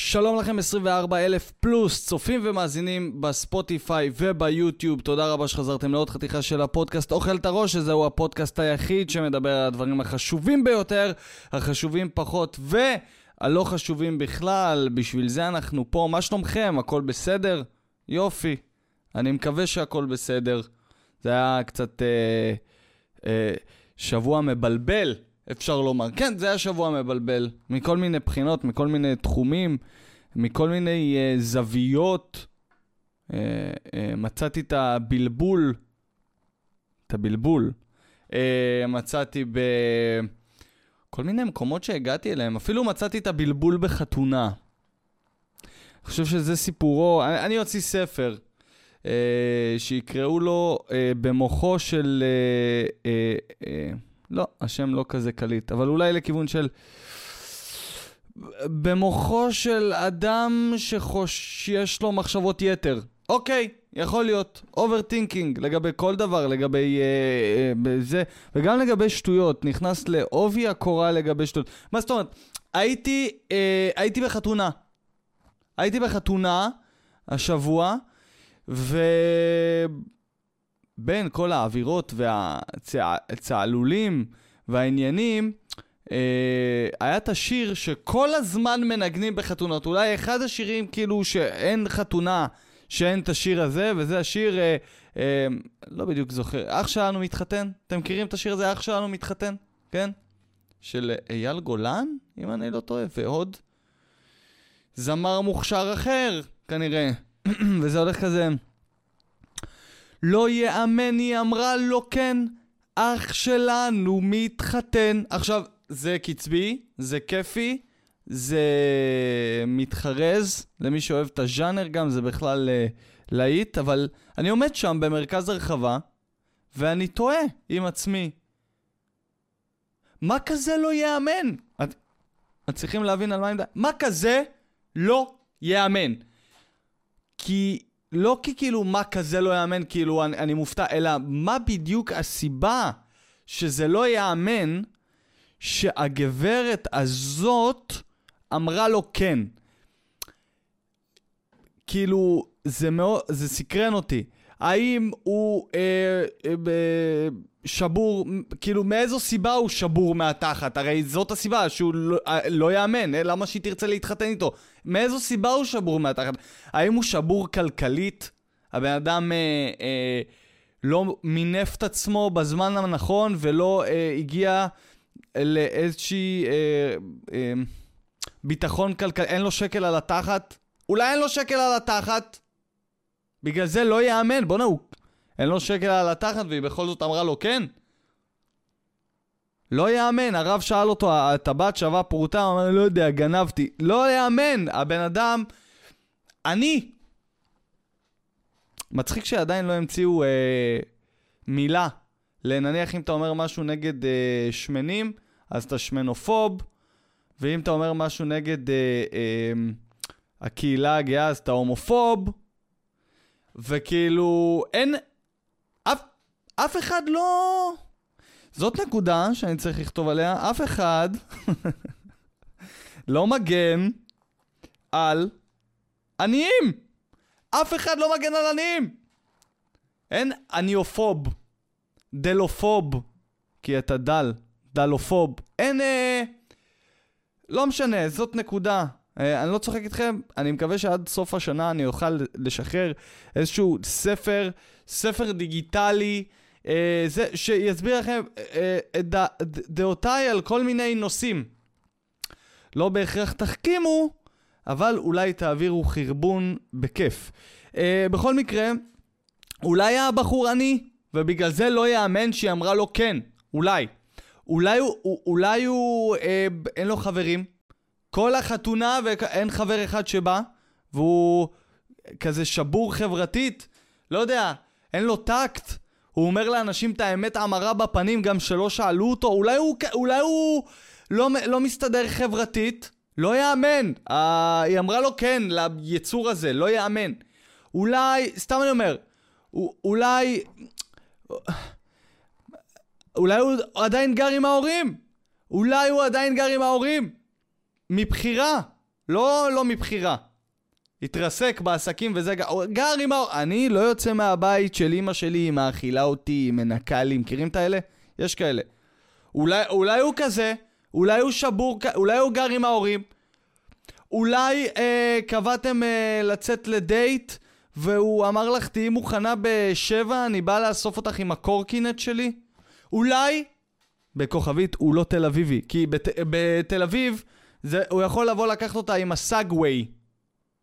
שלום לכם 24 אלף פלוס צופים ומאזינים בספוטיפיי וביוטיוב. תודה רבה שחזרתם לעוד חתיכה של הפודקאסט אוכל את הראש, שזהו הפודקאסט היחיד שמדבר על הדברים החשובים ביותר, החשובים פחות והלא חשובים בכלל. בשביל זה אנחנו פה. מה שלומכם? הכל בסדר? יופי. אני מקווה שהכל בסדר. זה היה קצת אה, אה, שבוע מבלבל. אפשר לומר. כן, זה היה שבוע מבלבל, מכל מיני בחינות, מכל מיני תחומים, מכל מיני uh, זוויות. Uh, uh, מצאתי את הבלבול, את הבלבול, uh, מצאתי בכל מיני מקומות שהגעתי אליהם, אפילו מצאתי את הבלבול בחתונה. אני חושב שזה סיפורו, אני, אני אוציא ספר. uh, שיקראו לו uh, במוחו של... Uh, uh, uh, לא, השם לא כזה קליט, אבל אולי לכיוון של... במוחו של אדם שיש לו מחשבות יתר. אוקיי, יכול להיות. overthinking לגבי כל דבר, לגבי אה, אה, זה, וגם לגבי שטויות. נכנס לעובי הקורה לגבי שטויות. מה זאת אומרת? הייתי, אה, הייתי בחתונה. הייתי בחתונה השבוע, ו... בין כל האווירות והצעלולים והעניינים, אה, היה את השיר שכל הזמן מנגנים בחתונות. אולי אחד השירים כאילו שאין חתונה שאין את השיר הזה, וזה השיר, אה, אה, לא בדיוק זוכר, אח שלנו מתחתן? אתם מכירים את השיר הזה, אח שלנו מתחתן? כן? של אייל גולן, אם אני לא טועה, ועוד זמר מוכשר אחר, כנראה. וזה הולך כזה... לא יאמן, היא אמרה לו כן, אח שלנו מתחתן. עכשיו, זה קצבי, זה כיפי, זה מתחרז, למי שאוהב את הז'אנר גם, זה בכלל uh, להיט, אבל אני עומד שם במרכז הרחבה, ואני תוהה עם עצמי, מה כזה לא ייאמן? את, את צריכים להבין על מה אני מדבר. מה כזה לא ייאמן? כי לא כי כאילו מה כזה לא יאמן, כאילו אני, אני מופתע, אלא מה בדיוק הסיבה שזה לא יאמן שהגברת הזאת אמרה לו כן. כאילו, זה מאוד, זה סקרן אותי. האם הוא אה, אה, אה, שבור, כאילו מאיזו סיבה הוא שבור מהתחת? הרי זאת הסיבה שהוא לא, אה, לא יאמן, אה, למה שהיא תרצה להתחתן איתו? מאיזו סיבה הוא שבור מהתחת? האם הוא שבור כלכלית? הבן אדם אה, אה, לא מינף את עצמו בזמן הנכון ולא אה, הגיע לאיזושהי אה, אה, ביטחון כלכלי, אין לו שקל על התחת? אולי אין לו שקל על התחת? בגלל זה לא יאמן, בואנה, הוא... אין לו שקל על התחת והיא בכל זאת אמרה לו כן? לא יאמן, הרב שאל אותו, הטבעת שווה פרוטה, הוא אמר, לא יודע, גנבתי. לא יאמן, הבן אדם... אני. מצחיק שעדיין לא המציאו אה, מילה. לנניח אם אתה אומר משהו נגד אה, שמנים, אז אתה שמנופוב, ואם אתה אומר משהו נגד אה, אה, הקהילה הגאה, אז אתה הומופוב. וכאילו, אין... אף, אף אחד לא... זאת נקודה שאני צריך לכתוב עליה. אף אחד לא מגן על עניים. אף אחד לא מגן על עניים. אין עניופוב, דלופוב, כי אתה דל, דלופוב. אין... אה... לא משנה, זאת נקודה. אה, אני לא צוחק איתכם, אני מקווה שעד סוף השנה אני אוכל לשחרר איזשהו ספר, ספר דיגיטלי, אה, זה, שיסביר לכם אה, את אה, דעותיי על כל מיני נושאים. לא בהכרח תחכימו, אבל אולי תעבירו חרבון בכיף. אה, בכל מקרה, אולי הבחור עני, ובגלל זה לא יאמן שהיא אמרה לו כן, אולי. אולי הוא, אולי הוא אה, אין לו חברים, כל החתונה ואין חבר אחד שבא, והוא כזה שבור חברתית, לא יודע, אין לו טקט. הוא אומר לאנשים את האמת המרה בפנים גם שלא שאלו אותו, אולי הוא, אולי הוא לא, לא מסתדר חברתית, לא יאמן. Uh, היא אמרה לו כן ליצור הזה, לא יאמן. אולי, סתם אני אומר, אולי... אולי הוא עדיין גר עם ההורים. אולי הוא עדיין גר עם ההורים. מבחירה. לא, לא מבחירה. התרסק בעסקים וזה, גר עם ה... אני לא יוצא מהבית של אימא שלי, היא מאכילה אותי, היא מנקה לי, מכירים את האלה? יש כאלה. אולי, אולי הוא כזה, אולי הוא שבור, אולי הוא גר עם ההורים, אולי אה, קבעתם אה, לצאת לדייט, והוא אמר לך, תהיי מוכנה בשבע, אני בא לאסוף אותך עם הקורקינט שלי? אולי, בכוכבית, הוא לא תל אביבי, כי בת, בתל אביב, זה, הוא יכול לבוא לקחת אותה עם הסאגווי.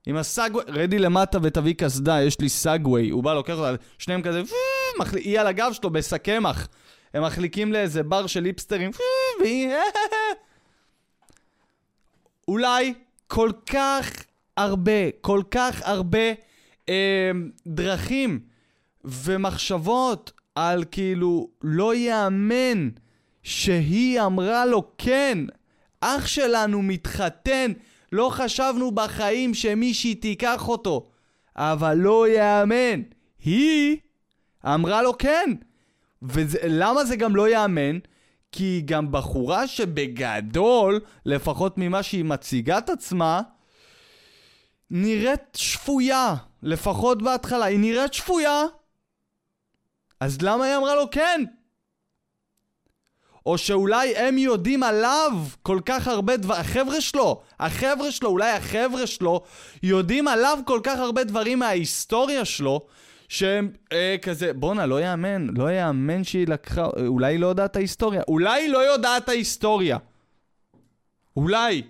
עם הסאגווי, רדי למטה ותביא קסדה, יש לי סאגווי. הוא בא, לוקח אותה, שניהם כזה, היא על הגב שלו בסכמח. הם מחליקים לאיזה בר של היפסטרים, והיא... אולי כל כך הרבה, כל כך הרבה אה, דרכים ומחשבות על כאילו לא ייאמן שהיא אמרה לו כן, אח שלנו מתחתן, לא חשבנו בחיים שמישהי תיקח אותו, אבל לא ייאמן, היא אמרה לו כן. ולמה זה גם לא ייאמן? כי היא גם בחורה שבגדול, לפחות ממה שהיא מציגה את עצמה, נראית שפויה, לפחות בהתחלה, היא נראית שפויה. אז למה היא אמרה לו כן? או שאולי הם יודעים עליו כל כך הרבה דברים, החבר'ה שלו, החבר'ה שלו, אולי החבר'ה שלו, יודעים עליו כל כך הרבה דברים מההיסטוריה שלו, שהם אה, כזה, בואנה, לא יאמן, לא יאמן שהיא לקחה, אולי היא לא יודעת את ההיסטוריה, אולי היא לא יודעת את ההיסטוריה. אולי.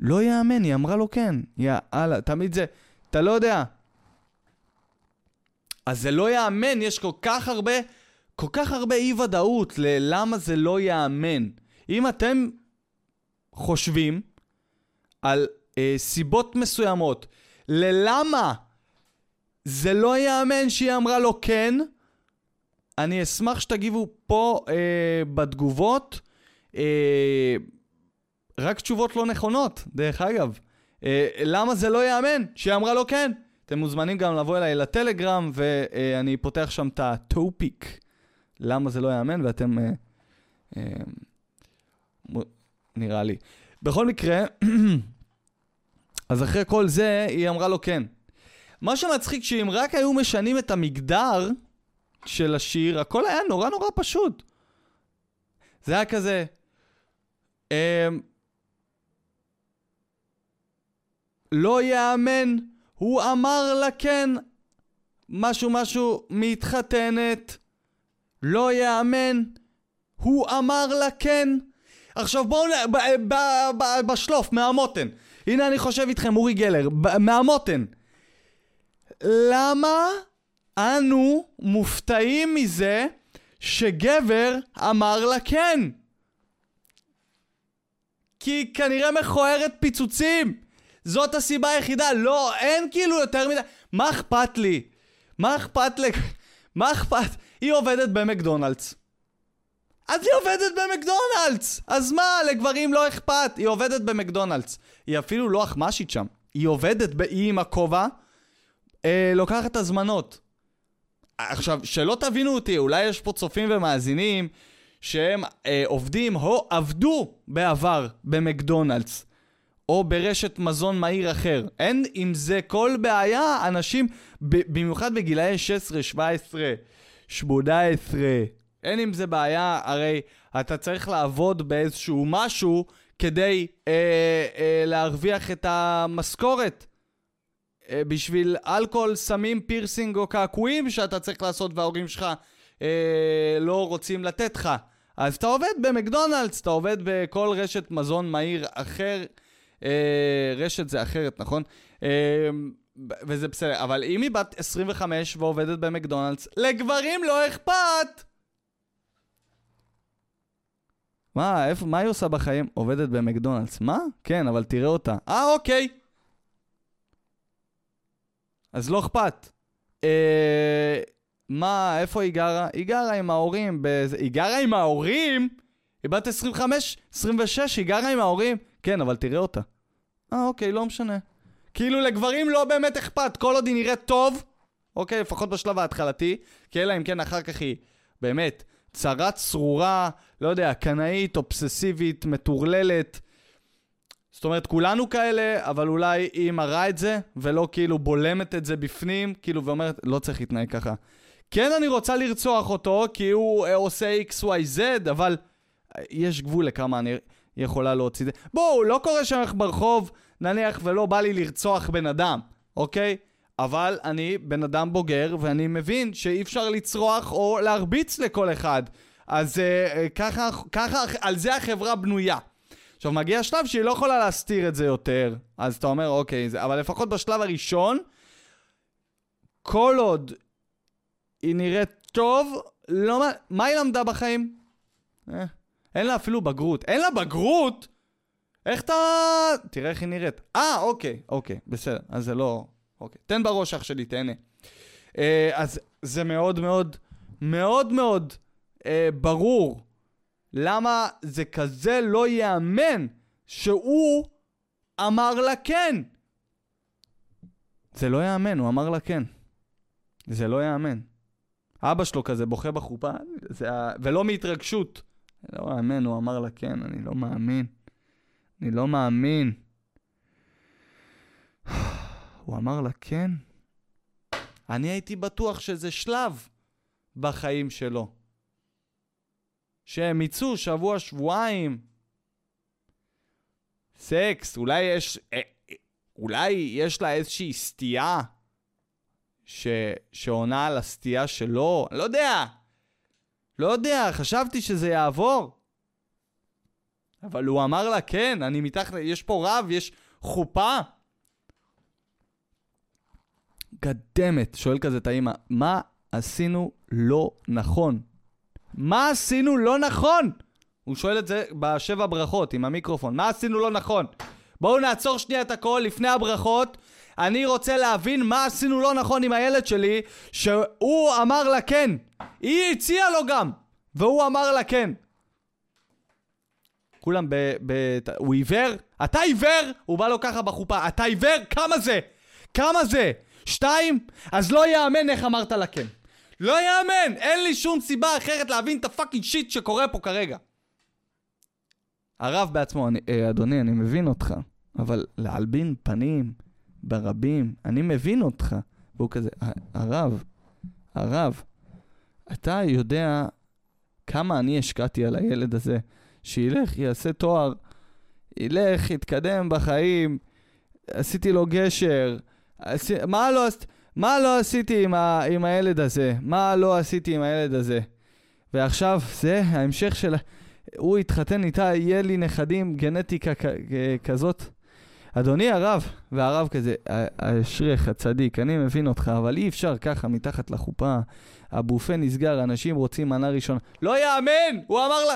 לא יאמן, היא אמרה לו כן. יאללה, תמיד זה, אתה לא יודע. אז זה לא יאמן, יש כל כך הרבה, כל כך הרבה אי ודאות ללמה זה לא יאמן. אם אתם חושבים על אה, סיבות מסוימות ללמה זה לא ייאמן שהיא אמרה לו כן. אני אשמח שתגיבו פה אה, בתגובות. אה, רק תשובות לא נכונות, דרך אגב. אה, למה זה לא ייאמן שהיא אמרה לו כן? אתם מוזמנים גם לבוא אליי לטלגרם, ואני פותח שם את הטופיק. למה זה לא ייאמן, ואתם... אה, אה, נראה לי. בכל מקרה, אז אחרי כל זה, היא אמרה לו כן. מה שמצחיק שאם רק היו משנים את המגדר של השיר, הכל היה נורא נורא פשוט. זה היה כזה... אה, לא יאמן, הוא אמר לה כן, משהו משהו מתחתנת, לא יאמן, הוא אמר לה כן. עכשיו בואו, בשלוף, מהמותן. הנה אני חושב איתכם, אורי גלר, מהמותן. למה אנו מופתעים מזה שגבר אמר לה כן? כי כנראה מכוערת פיצוצים. זאת הסיבה היחידה. לא, אין כאילו יותר מדי... מה אכפת לי? מה אכפת ל... מה אכפת? היא עובדת במקדונלדס. אז היא עובדת במקדונלדס! אז מה, לגברים לא אכפת. היא עובדת במקדונלדס. היא אפילו לא אחמ"שית שם. היא עובדת, ב... היא עם הכובע, אה, לוקחת הזמנות. עכשיו, שלא תבינו אותי, אולי יש פה צופים ומאזינים שהם אה, עובדים או עבדו בעבר במקדונלדס. או ברשת מזון מהיר אחר. אין עם זה כל בעיה, אנשים, במיוחד בגילאי 16, 17, 18, אין עם זה בעיה, הרי אתה צריך לעבוד באיזשהו משהו כדי אה, אה, להרוויח את המשכורת. אה, בשביל אלכוהול, סמים, פירסינג או קעקועים שאתה צריך לעשות וההורים שלך אה, לא רוצים לתת לך. אז אתה עובד במקדונלדס, אתה עובד בכל רשת מזון מהיר אחר. אה, רשת זה אחרת, נכון? אה, וזה בסדר, אבל אם היא בת 25 ועובדת במקדונלדס, לגברים לא אכפת! מה, איפה, מה היא עושה בחיים? עובדת במקדונלדס. מה? כן, אבל תראה אותה. אה, אוקיי. אז לא אכפת. אה, מה, איפה היא גרה? היא גרה עם ההורים. בזה... היא גרה עם ההורים? היא בת 25, 26, היא גרה עם ההורים. כן, אבל תראה אותה. אה, אוקיי, לא משנה. כאילו לגברים לא באמת אכפת, כל עוד היא נראית טוב, אוקיי, לפחות בשלב ההתחלתי, כי אלא אם כן אחר כך היא באמת צרה צרורה, לא יודע, קנאית, אובססיבית, מטורללת, זאת אומרת, כולנו כאלה, אבל אולי היא מראה את זה, ולא כאילו בולמת את זה בפנים, כאילו, ואומרת, לא צריך להתנהג ככה. כן, אני רוצה לרצוח אותו, כי הוא אה, עושה XYZ, אבל אה, יש גבול לכמה אני יכולה להוציא את זה. בואו, לא קורה שאני הולך ברחוב, נניח, ולא בא לי לרצוח בן אדם, אוקיי? אבל אני בן אדם בוגר, ואני מבין שאי אפשר לצרוח או להרביץ לכל אחד. אז אה, אה, ככה, ככה, על זה החברה בנויה. עכשיו, מגיע שלב שהיא לא יכולה להסתיר את זה יותר, אז אתה אומר, אוקיי, זה, אבל לפחות בשלב הראשון, כל עוד היא נראית טוב, לא, מה היא למדה בחיים? אה, אין לה אפילו בגרות. אין לה בגרות? איך אתה... תראה איך היא נראית. אה, אוקיי, אוקיי, בסדר. אז זה לא... אוקיי. תן בראש אח שלי, תהנה. אה, אז זה מאוד מאוד, מאוד מאוד אה, ברור למה זה כזה לא ייאמן שהוא אמר לה כן. זה לא ייאמן, הוא אמר לה כן. זה לא ייאמן. אבא שלו כזה בוכה בחופה, זה, ולא מהתרגשות. לא מאמין, הוא אמר לה כן, אני לא מאמין. אני לא מאמין. הוא אמר לה כן. אני הייתי בטוח שזה שלב בחיים שלו. שהם יצאו שבוע, שבועיים. סקס, אולי יש... אה, אולי יש לה איזושהי סטייה ש... שעונה על הסטייה שלו, לא יודע. לא יודע, חשבתי שזה יעבור. אבל הוא אמר לה, כן, אני מתחת, יש פה רב, יש חופה. גדמת, שואל כזה את האמא, מה עשינו לא נכון? מה עשינו לא נכון? הוא שואל את זה בשבע ברכות עם המיקרופון, מה עשינו לא נכון? בואו נעצור שנייה את הכל לפני הברכות. אני רוצה להבין מה עשינו לא נכון עם הילד שלי, שהוא אמר לה כן. היא הציעה לו גם, והוא אמר לה כן. כולם ב... ב... הוא עיוור? אתה עיוור? הוא בא לו ככה בחופה. אתה עיוור? כמה זה? כמה זה? שתיים? אז לא יאמן איך אמרת לה כן. לא יאמן! אין לי שום סיבה אחרת להבין את הפאקינג שיט שקורה פה כרגע. הרב בעצמו, אני, אה, אדוני, אני מבין אותך, אבל להלבין פנים ברבים, אני מבין אותך. והוא כזה, הרב, הרב, אתה יודע כמה אני השקעתי על הילד הזה, שילך, יעשה תואר, ילך, יתקדם בחיים, עשיתי לו גשר, עשי, מה לא? מה לא עשיתי עם, ה, עם הילד הזה? מה לא עשיתי עם הילד הזה? ועכשיו זה ההמשך של... הוא יתחתן איתה, יהיה לי נכדים, גנטיקה כזאת. אדוני הרב, והרב כזה, אשריך, צדיק, אני מבין אותך, אבל אי אפשר ככה מתחת לחופה. הבופה נסגר, אנשים רוצים מנה ראשונה. לא יאמן! הוא אמר לה...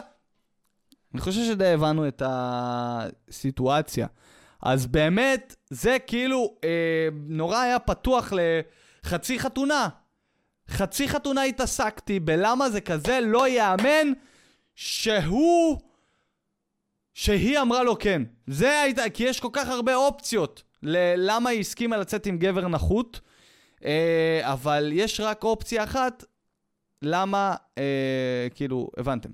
אני חושב שדי הבנו את הסיטואציה. אז באמת, זה כאילו אה, נורא היה פתוח לחצי חתונה. חצי חתונה התעסקתי בלמה זה כזה לא ייאמן שהוא... שהיא אמרה לו כן. זה הייתה, כי יש כל כך הרבה אופציות ללמה היא הסכימה לצאת עם גבר נחות, אה, אבל יש רק אופציה אחת, למה, אה, כאילו, הבנתם.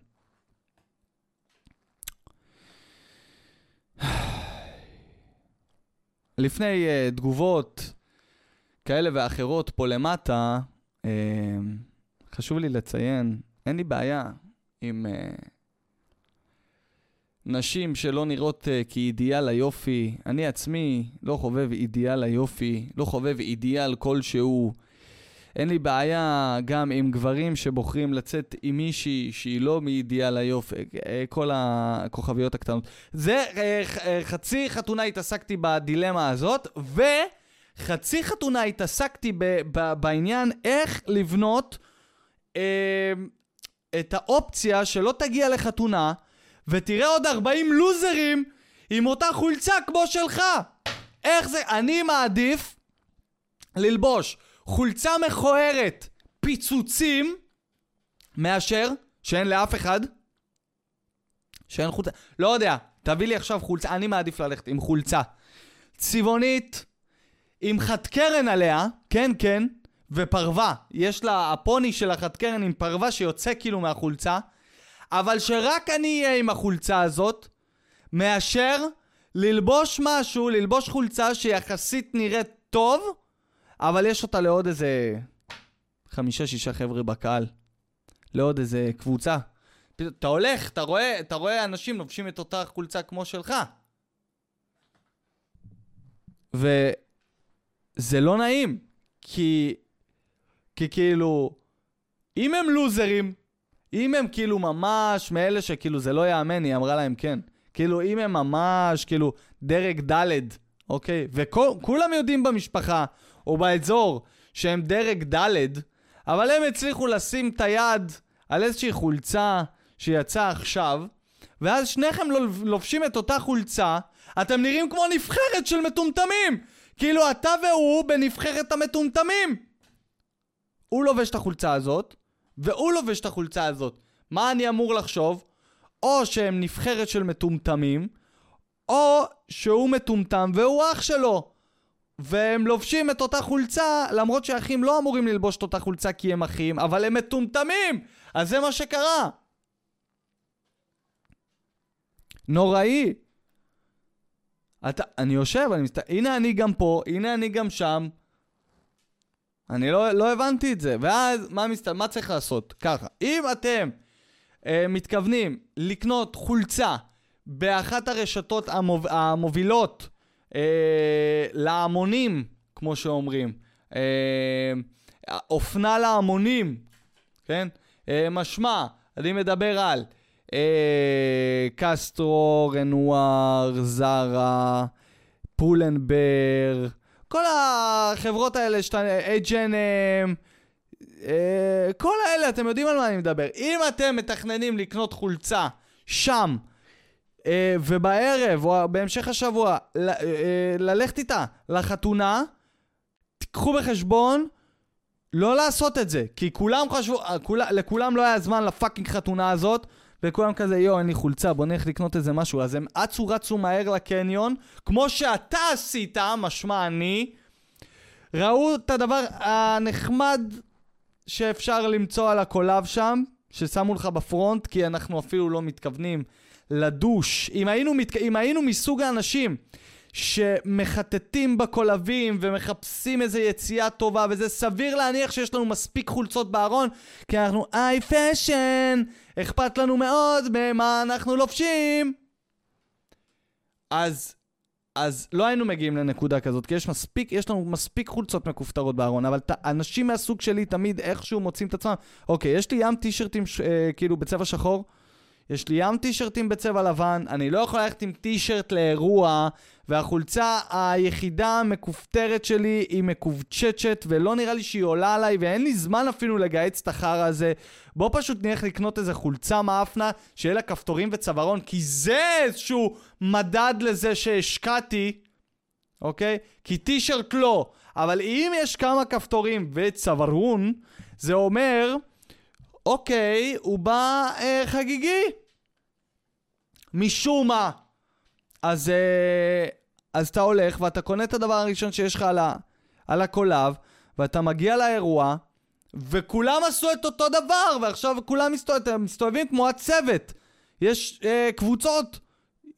לפני uh, תגובות כאלה ואחרות פה למטה, uh, חשוב לי לציין, אין לי בעיה עם uh, נשים שלא נראות uh, כאידיאל היופי. אני עצמי לא חובב אידיאל היופי, לא חובב אידיאל כלשהו. אין לי בעיה גם עם גברים שבוחרים לצאת עם מישהי שהיא לא מאידיאל היופי, אה, כל הכוכביות הקטנות. זה, אה, אה, חצי חתונה התעסקתי בדילמה הזאת, וחצי חתונה התעסקתי ב, ב, בעניין איך לבנות אה, את האופציה שלא תגיע לחתונה, ותראה עוד 40 לוזרים עם אותה חולצה כמו שלך. איך זה? אני מעדיף ללבוש חולצה מכוערת, פיצוצים, מאשר שאין לאף אחד, שאין חולצה, לא יודע, תביא לי עכשיו חולצה, אני מעדיף ללכת עם חולצה צבעונית, עם חד קרן עליה, כן, כן, ופרווה. יש לה, הפוני של החד קרן עם פרווה שיוצא כאילו מהחולצה, אבל שרק אני אהיה עם החולצה הזאת, מאשר ללבוש משהו, ללבוש חולצה שיחסית נראית טוב, אבל יש אותה לעוד איזה חמישה-שישה חבר'ה בקהל. לעוד איזה קבוצה. אתה הולך, אתה רואה, אתה רואה אנשים לובשים את אותה חולצה כמו שלך. וזה לא נעים, כי, כי כאילו, אם הם לוזרים, אם הם כאילו ממש מאלה שכאילו זה לא יאמן, היא אמרה להם כן. כאילו, אם הם ממש, כאילו, דרג ד', אוקיי? וכולם יודעים במשפחה או באזור שהם דרג ד', אבל הם הצליחו לשים את היד על איזושהי חולצה שיצאה עכשיו, ואז שניכם לובשים את אותה חולצה, אתם נראים כמו נבחרת של מטומטמים! כאילו אתה והוא בנבחרת המטומטמים! הוא לובש את החולצה הזאת, והוא לובש את החולצה הזאת. מה אני אמור לחשוב? או שהם נבחרת של מטומטמים, או שהוא מטומטם והוא אח שלו. והם לובשים את אותה חולצה, למרות שאחים לא אמורים ללבוש את אותה חולצה כי הם אחים, אבל הם מטומטמים! אז זה מה שקרה. נוראי. אתה, אני יושב, אני מסת... הנה אני גם פה, הנה אני גם שם. אני לא, לא הבנתי את זה. ואז, מה, מסת... מה צריך לעשות? ככה, אם אתם אה, מתכוונים לקנות חולצה באחת הרשתות המוב... המובילות אה, להמונים, כמו שאומרים, אה, אופנה להמונים, כן? אה, משמע, אני מדבר על אה, קסטרו, רנואר, זרה, פולנבר, כל החברות האלה, H&M, אה, כל האלה, אתם יודעים על מה אני מדבר. אם אתם מתכננים לקנות חולצה שם, ובערב או בהמשך השבוע ל, אה, ללכת איתה לחתונה, תיקחו בחשבון לא לעשות את זה, כי כולם חשבו, כול, לכולם לא היה זמן לפאקינג חתונה הזאת, וכולם כזה, יואו, אין לי חולצה, בוא נלך לקנות איזה משהו. אז הם אצו רצו מהר לקניון, כמו שאתה עשית, משמע אני, ראו את הדבר הנחמד שאפשר למצוא על הקולב שם, ששמו לך בפרונט, כי אנחנו אפילו לא מתכוונים לדוש. אם היינו, מת... אם היינו מסוג האנשים שמחטטים בקולבים ומחפשים איזה יציאה טובה, וזה סביר להניח שיש לנו מספיק חולצות בארון, כי אנחנו איי פשן, אכפת לנו מאוד במה אנחנו לובשים. אז אז לא היינו מגיעים לנקודה כזאת, כי יש מספיק, יש לנו מספיק חולצות מכופתרות בארון, אבל ת, אנשים מהסוג שלי תמיד איכשהו מוצאים את עצמם, אוקיי, יש לי ים טישרטים אה, כאילו בצבע שחור, יש לי ים טישרטים בצבע לבן, אני לא יכול ללכת עם טישרט לאירוע, והחולצה היחידה המכופתרת שלי היא מכווצ'צ'ת, ולא נראה לי שהיא עולה עליי, ואין לי זמן אפילו לגהץ את החרא הזה. בוא פשוט נלך לקנות איזה חולצה מאפנה, שיהיה לה כפתורים וצווארון, כי זה איזשהו מדד לזה שהשקעתי, אוקיי? כי טישרט לא. אבל אם יש כמה כפתורים וצווארון, זה אומר... אוקיי, הוא בא אה, חגיגי. משום מה. אז, אה, אז אתה הולך ואתה קונה את הדבר הראשון שיש לך על, ה, על הקולב, ואתה מגיע לאירוע, וכולם עשו את אותו דבר, ועכשיו כולם מסתובב, מסתובבים כמו הצוות. יש אה, קבוצות,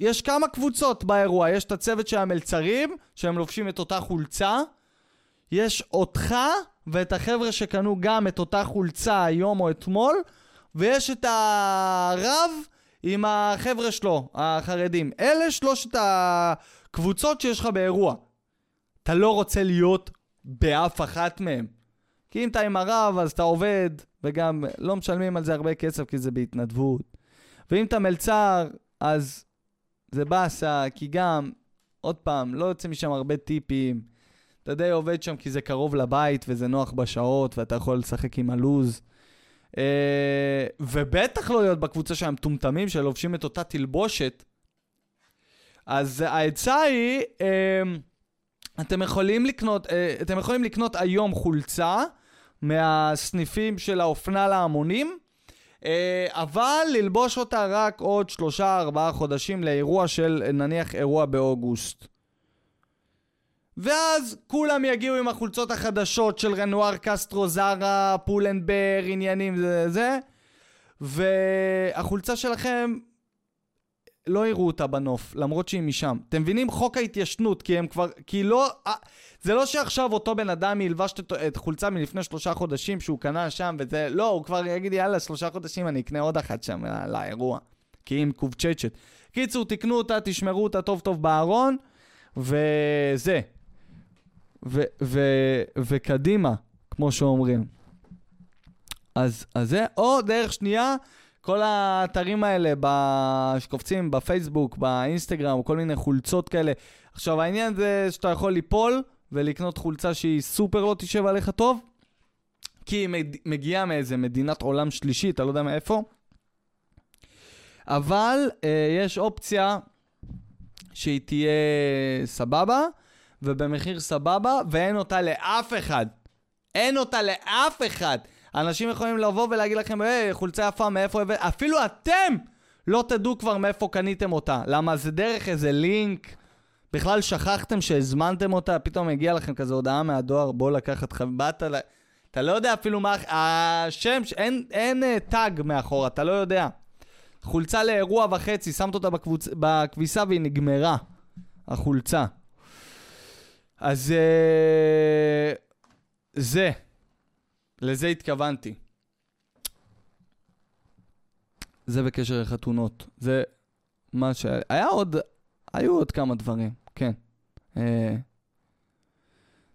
יש כמה קבוצות באירוע. יש את הצוות של המלצרים, שהם לובשים את אותה חולצה. יש אותך ואת החבר'ה שקנו גם את אותה חולצה היום או אתמול, ויש את הרב עם החבר'ה שלו, החרדים. אלה שלושת הקבוצות שיש לך באירוע. אתה לא רוצה להיות באף אחת מהם. כי אם אתה עם הרב, אז אתה עובד, וגם לא משלמים על זה הרבה כסף כי זה בהתנדבות. ואם אתה מלצר, אז זה באסה, כי גם, עוד פעם, לא יוצא משם הרבה טיפים. אתה די עובד שם כי זה קרוב לבית וזה נוח בשעות ואתה יכול לשחק עם הלוז. Uh, ובטח לא להיות בקבוצה של המטומטמים שלובשים את אותה תלבושת. אז העצה היא, uh, אתם יכולים לקנות, uh, אתם יכולים לקנות היום חולצה מהסניפים של האופנה להמונים, אבל ללבוש אותה רק עוד שלושה ארבעה חודשים לאירוע של נניח אירוע באוגוסט. ואז כולם יגיעו עם החולצות החדשות של רנואר קסטרו, זרה, פולנבר, עניינים זה זה, והחולצה שלכם לא יראו אותה בנוף, למרות שהיא משם. אתם מבינים? חוק ההתיישנות, כי הם כבר... כי לא... אה, זה לא שעכשיו אותו בן אדם ילבש את, חולצה מלפני שלושה חודשים שהוא קנה שם וזה... לא, הוא כבר יגיד, יאללה, שלושה חודשים אני אקנה עוד אחת שם לאירוע. כי היא מקובצ'צ'ת. קיצור, תקנו אותה, תשמרו אותה טוב טוב בארון, וזה. ו- ו- וקדימה, כמו שאומרים. אז, אז זה, או דרך שנייה, כל האתרים האלה שקופצים בפייסבוק, באינסטגרם, כל מיני חולצות כאלה. עכשיו, העניין זה שאתה יכול ליפול ולקנות חולצה שהיא סופר לא תשב עליך טוב, כי היא מגיעה מאיזה מדינת עולם שלישי, אתה לא יודע מאיפה. אבל אה, יש אופציה שהיא תהיה סבבה, ובמחיר סבבה, ואין אותה לאף אחד. אין אותה לאף אחד. אנשים יכולים לבוא ולהגיד לכם, היי, חולצה יפה, מאיפה הבאת? אפילו אתם לא תדעו כבר מאיפה קניתם אותה. למה? זה דרך איזה לינק. בכלל שכחתם שהזמנתם אותה, פתאום הגיע לכם כזה הודעה מהדואר, בוא לקחת לך, באת ל... אתה לא יודע אפילו מה... השם, אין, אין טאג מאחורה, אתה לא יודע. חולצה לאירוע וחצי, שמת אותה בקבוצ... בכביסה והיא נגמרה, החולצה. אז uh, זה, לזה התכוונתי. זה בקשר לחתונות. זה מה ש... היה עוד, היו עוד כמה דברים, כן. Uh,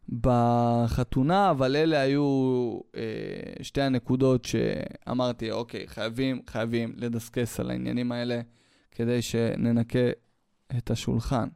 בחתונה, אבל אלה היו אה, שתי הנקודות שאמרתי, אוקיי, חייבים, חייבים לדסקס על העניינים האלה כדי שננקה את השולחן.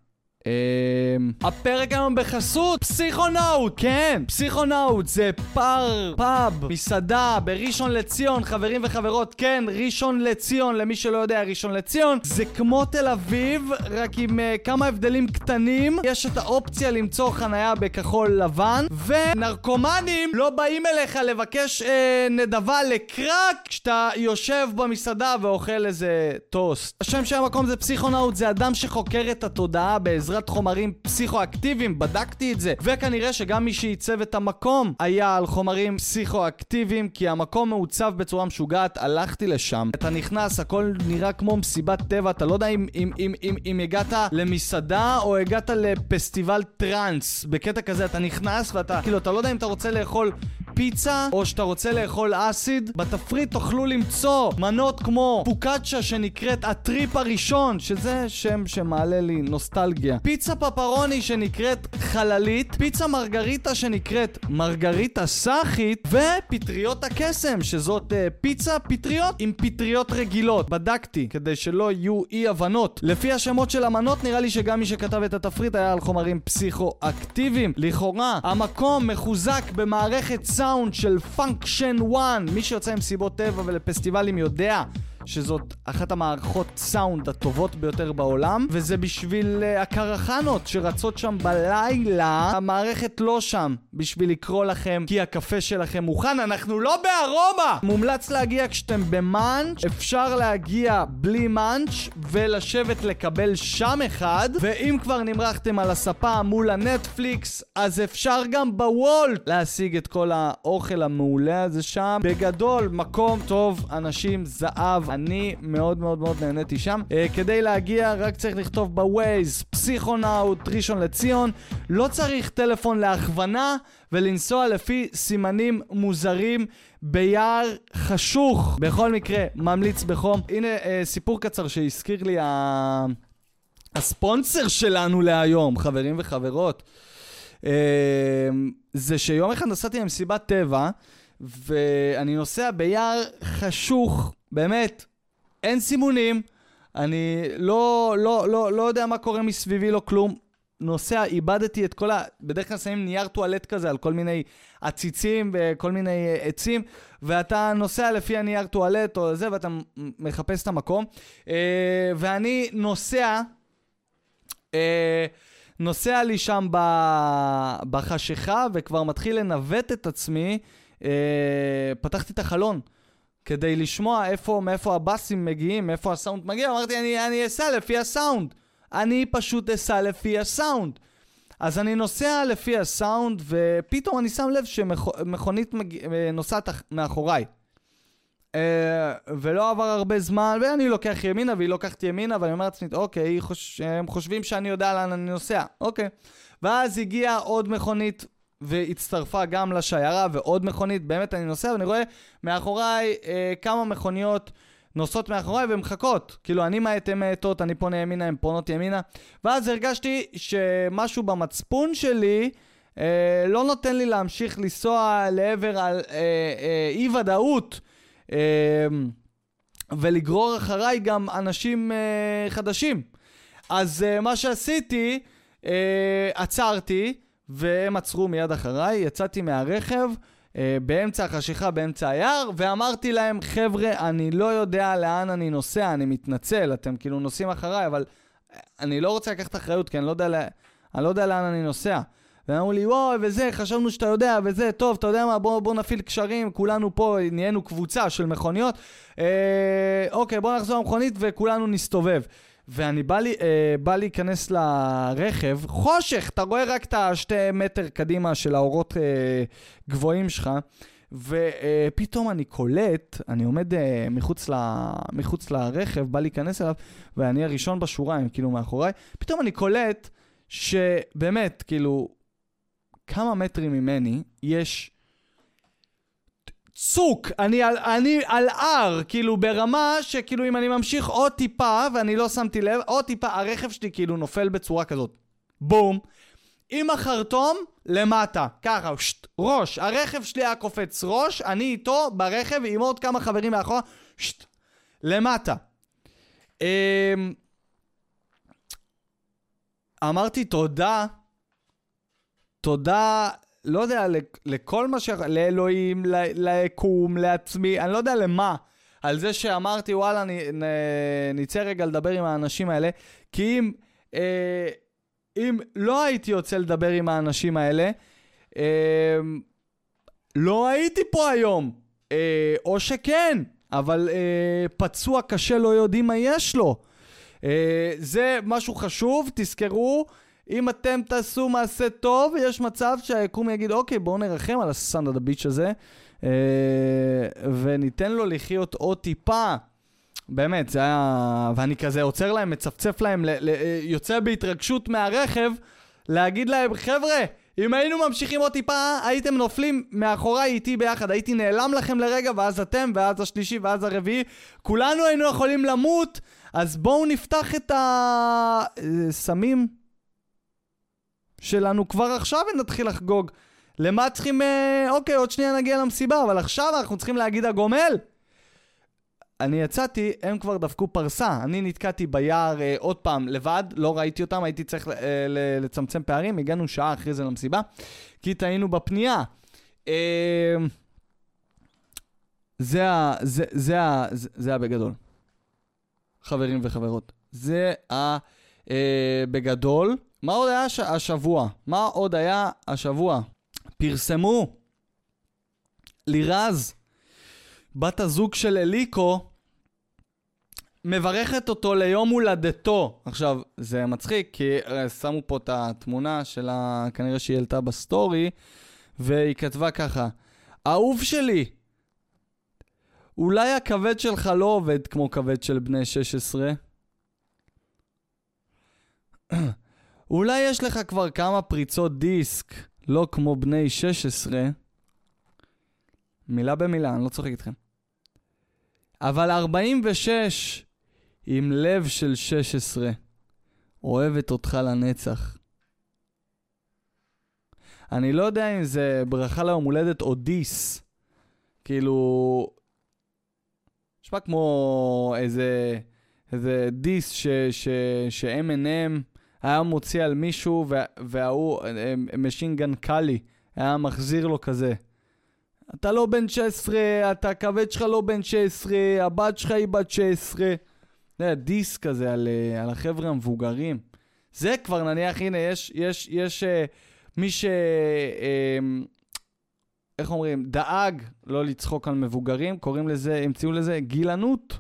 אמ, הפרק היום בחסות פסיכונאוט, כן, פסיכונאוט זה פאר, פאב, מסעדה בראשון לציון, חברים וחברות, כן, ראשון לציון, למי שלא יודע, ראשון לציון, זה כמו תל אביב, רק עם uh, כמה הבדלים קטנים, יש את האופציה למצוא חנייה בכחול לבן, ונרקומנים לא באים אליך לבקש uh, נדבה לקרק כשאתה יושב במסעדה ואוכל איזה טוסט. השם של המקום זה פסיכונאוט, זה אדם שחוקר את התודעה בעזרת... בעזרת חומרים פסיכואקטיביים, בדקתי את זה. וכנראה שגם מי שעיצב את המקום היה על חומרים פסיכואקטיביים, כי המקום מעוצב בצורה משוגעת, הלכתי לשם. אתה נכנס, הכל נראה כמו מסיבת טבע, אתה לא יודע אם, אם, אם, אם, אם הגעת למסעדה או הגעת לפסטיבל טראנס. בקטע כזה אתה נכנס ואתה, כאילו, אתה לא יודע אם אתה רוצה לאכול פיצה, או שאתה רוצה לאכול אסיד, בתפריט תוכלו למצוא מנות כמו פוקאצ'ה שנקראת הטריפ הראשון, שזה שם שמעלה לי נוסטלגיה. פיצה פפרוני שנקראת חללית, פיצה מרגריטה שנקראת מרגריטה סאחית, ופטריות הקסם, שזאת uh, פיצה פטריות עם פטריות רגילות. בדקתי, כדי שלא יהיו אי הבנות. לפי השמות של המנות, נראה לי שגם מי שכתב את התפריט היה על חומרים פסיכואקטיביים. לכאורה, המקום מחוזק במערכת סאונד של Funktion 1. מי שיוצא למסיבות טבע ולפסטיבלים יודע שזאת אחת המערכות סאונד הטובות ביותר בעולם, וזה בשביל uh, הקרחנות שרצות שם בלילה. המערכת לא שם בשביל לקרוא לכם כי הקפה שלכם מוכן, אנחנו לא בארומה! מומלץ להגיע כשאתם במאנץ', אפשר להגיע בלי מאנץ' ולשבת לקבל שם אחד, ואם כבר נמרחתם על הספה מול הנטפליקס, אז אפשר גם בוולט להשיג את כל האוכל המעולה הזה שם. בגדול, מקום טוב, אנשים, זהב. אני מאוד מאוד מאוד נהניתי שם. Uh, כדי להגיע, רק צריך לכתוב בווייז, פסיכונאוט, ראשון לציון. לא צריך טלפון להכוונה ולנסוע לפי סימנים מוזרים ביער חשוך. בכל מקרה, ממליץ בחום. הנה uh, סיפור קצר שהזכיר לי ה... הספונסר שלנו להיום, חברים וחברות. Uh, זה שיום אחד נסעתי למסיבת טבע, ואני נוסע ביער חשוך, באמת, אין סימונים, אני לא, לא, לא, לא יודע מה קורה מסביבי, לא כלום. נוסע, איבדתי את כל ה... בדרך כלל שמים נייר טואלט כזה על כל מיני עציצים וכל מיני אה, עצים, ואתה נוסע לפי הנייר טואלט או זה, ואתה מחפש את המקום. אה, ואני נוסע, אה, נוסע לי שם בחשיכה, וכבר מתחיל לנווט את עצמי. פתחתי את החלון. כדי לשמוע איפה, מאיפה הבאסים מגיעים, מאיפה הסאונד מגיע, אמרתי, אני, אני אסע לפי הסאונד. אני פשוט אסע לפי הסאונד. אז אני נוסע לפי הסאונד, ופתאום אני שם לב שמכונית מג... נוסעת מאחוריי. אה, ולא עבר הרבה זמן, ואני לוקח ימינה והיא לוקחת ימינה, ואני אומר לעצמי, אוקיי, חוש... הם חושבים שאני יודע לאן אני נוסע, אוקיי. ואז הגיעה עוד מכונית והצטרפה גם לשיירה ועוד מכונית, באמת אני נוסע ואני רואה מאחוריי אה, כמה מכוניות נוסעות מאחוריי ומחכות. כאילו, אני מאט, הן מאטות, אני פונה ימינה, הן פונות ימינה. ואז הרגשתי שמשהו במצפון שלי אה, לא נותן לי להמשיך לנסוע לעבר על אה, אה, אי ודאות. אה, ולגרור אחריי גם אנשים אה, חדשים. אז אה, מה שעשיתי, אה, עצרתי, והם עצרו מיד אחריי, יצאתי מהרכב. אה, באמצע החשיכה, באמצע היער, ואמרתי להם, חבר'ה, אני לא יודע לאן אני נוסע, אני מתנצל, אתם כאילו נוסעים אחריי, אבל אני לא רוצה לקחת אחריות, כי אני לא יודע, לה... אני לא יודע לאן אני נוסע. והם אמרו לי, וואי, וזה, חשבנו שאתה יודע, וזה, טוב, אתה יודע מה, בוא, בוא נפעיל קשרים, כולנו פה, נהיינו קבוצה של מכוניות. אה, אוקיי, בוא נחזור למכונית וכולנו נסתובב. ואני בא, לי, אה, בא להיכנס לרכב, חושך, אתה רואה רק את השתי מטר קדימה של האורות אה, גבוהים שלך, ופתאום אה, אני קולט, אני עומד אה, מחוץ, ל, מחוץ לרכב, בא להיכנס אליו, ואני הראשון בשורה, כאילו מאחוריי, פתאום אני קולט שבאמת, כאילו, כמה מטרים ממני יש צוק, אני על, אני על הר, כאילו ברמה שכאילו אם אני ממשיך עוד טיפה ואני לא שמתי לב, עוד טיפה, הרכב שלי כאילו נופל בצורה כזאת. בום. עם החרטום למטה, ככה, שט, ראש. הרכב שלי היה קופץ ראש, אני איתו ברכב עם עוד כמה חברים מאחורה, שט, למטה. אמ... אמרתי תודה, תודה לא יודע, לכל מה ש... לאלוהים, ליקום, לעצמי, אני לא יודע למה. על זה שאמרתי, וואלה, נצא רגע לדבר עם האנשים האלה, כי אם, אה, אם לא הייתי יוצא לדבר עם האנשים האלה, אה, לא הייתי פה היום. אה, או שכן, אבל אה, פצוע קשה לא יודעים מה יש לו. אה, זה משהו חשוב, תזכרו. אם אתם תעשו מעשה טוב, יש מצב שהיקום יגיד, אוקיי, בואו נרחם על הסאנד אד הביץ' הזה, אה, וניתן לו לחיות עוד טיפה. באמת, זה היה... ואני כזה עוצר להם, מצפצף להם, ל... ל... יוצא בהתרגשות מהרכב, להגיד להם, חבר'ה, אם היינו ממשיכים עוד טיפה, הייתם נופלים מאחוריי איתי ביחד. הייתי נעלם לכם לרגע, ואז אתם, ואז השלישי, ואז הרביעי. כולנו היינו יכולים למות, אז בואו נפתח את הסמים. שלנו כבר עכשיו ונתחיל לחגוג. למה צריכים, אה, אוקיי, עוד שנייה נגיע למסיבה, אבל עכשיו אנחנו צריכים להגיד הגומל. אני יצאתי, הם כבר דפקו פרסה. אני נתקעתי ביער אה, עוד פעם לבד, לא ראיתי אותם, הייתי צריך אה, לצמצם פערים, הגענו שעה אחרי זה למסיבה, כי טעינו בפנייה. אה, זה ה... זה, זה ה... זה, זה בגדול. חברים וחברות. זה ה... אה, בגדול. מה עוד היה הש... השבוע? מה עוד היה השבוע? פרסמו לירז, בת הזוג של אליקו, מברכת אותו ליום הולדתו. עכשיו, זה מצחיק, כי אה, שמו פה את התמונה שלה, כנראה שהיא העלתה בסטורי, והיא כתבה ככה: אהוב שלי, אולי הכבד שלך לא עובד כמו כבד של בני 16? אולי יש לך כבר כמה פריצות דיסק, לא כמו בני 16. מילה במילה, אני לא צוחק איתכם. אבל 46 עם לב של 16, אוהבת אותך לנצח. אני לא יודע אם זה ברכה ליום הולדת או דיס. כאילו... נשמע כמו איזה, איזה דיס ש-M&M היה מוציא על מישהו, וההוא, משינגן קאלי, היה מחזיר לו כזה. אתה לא בן 16, אתה הכבד שלך לא בן 16, הבת שלך היא בת 16. זה דיס כזה על, אה, על החבר'ה המבוגרים. זה כבר נניח, הנה, יש, יש, יש מי ש... Uh, איך אומרים? דאג לא לצחוק על מבוגרים, קוראים לזה, המציאו לזה גילנות.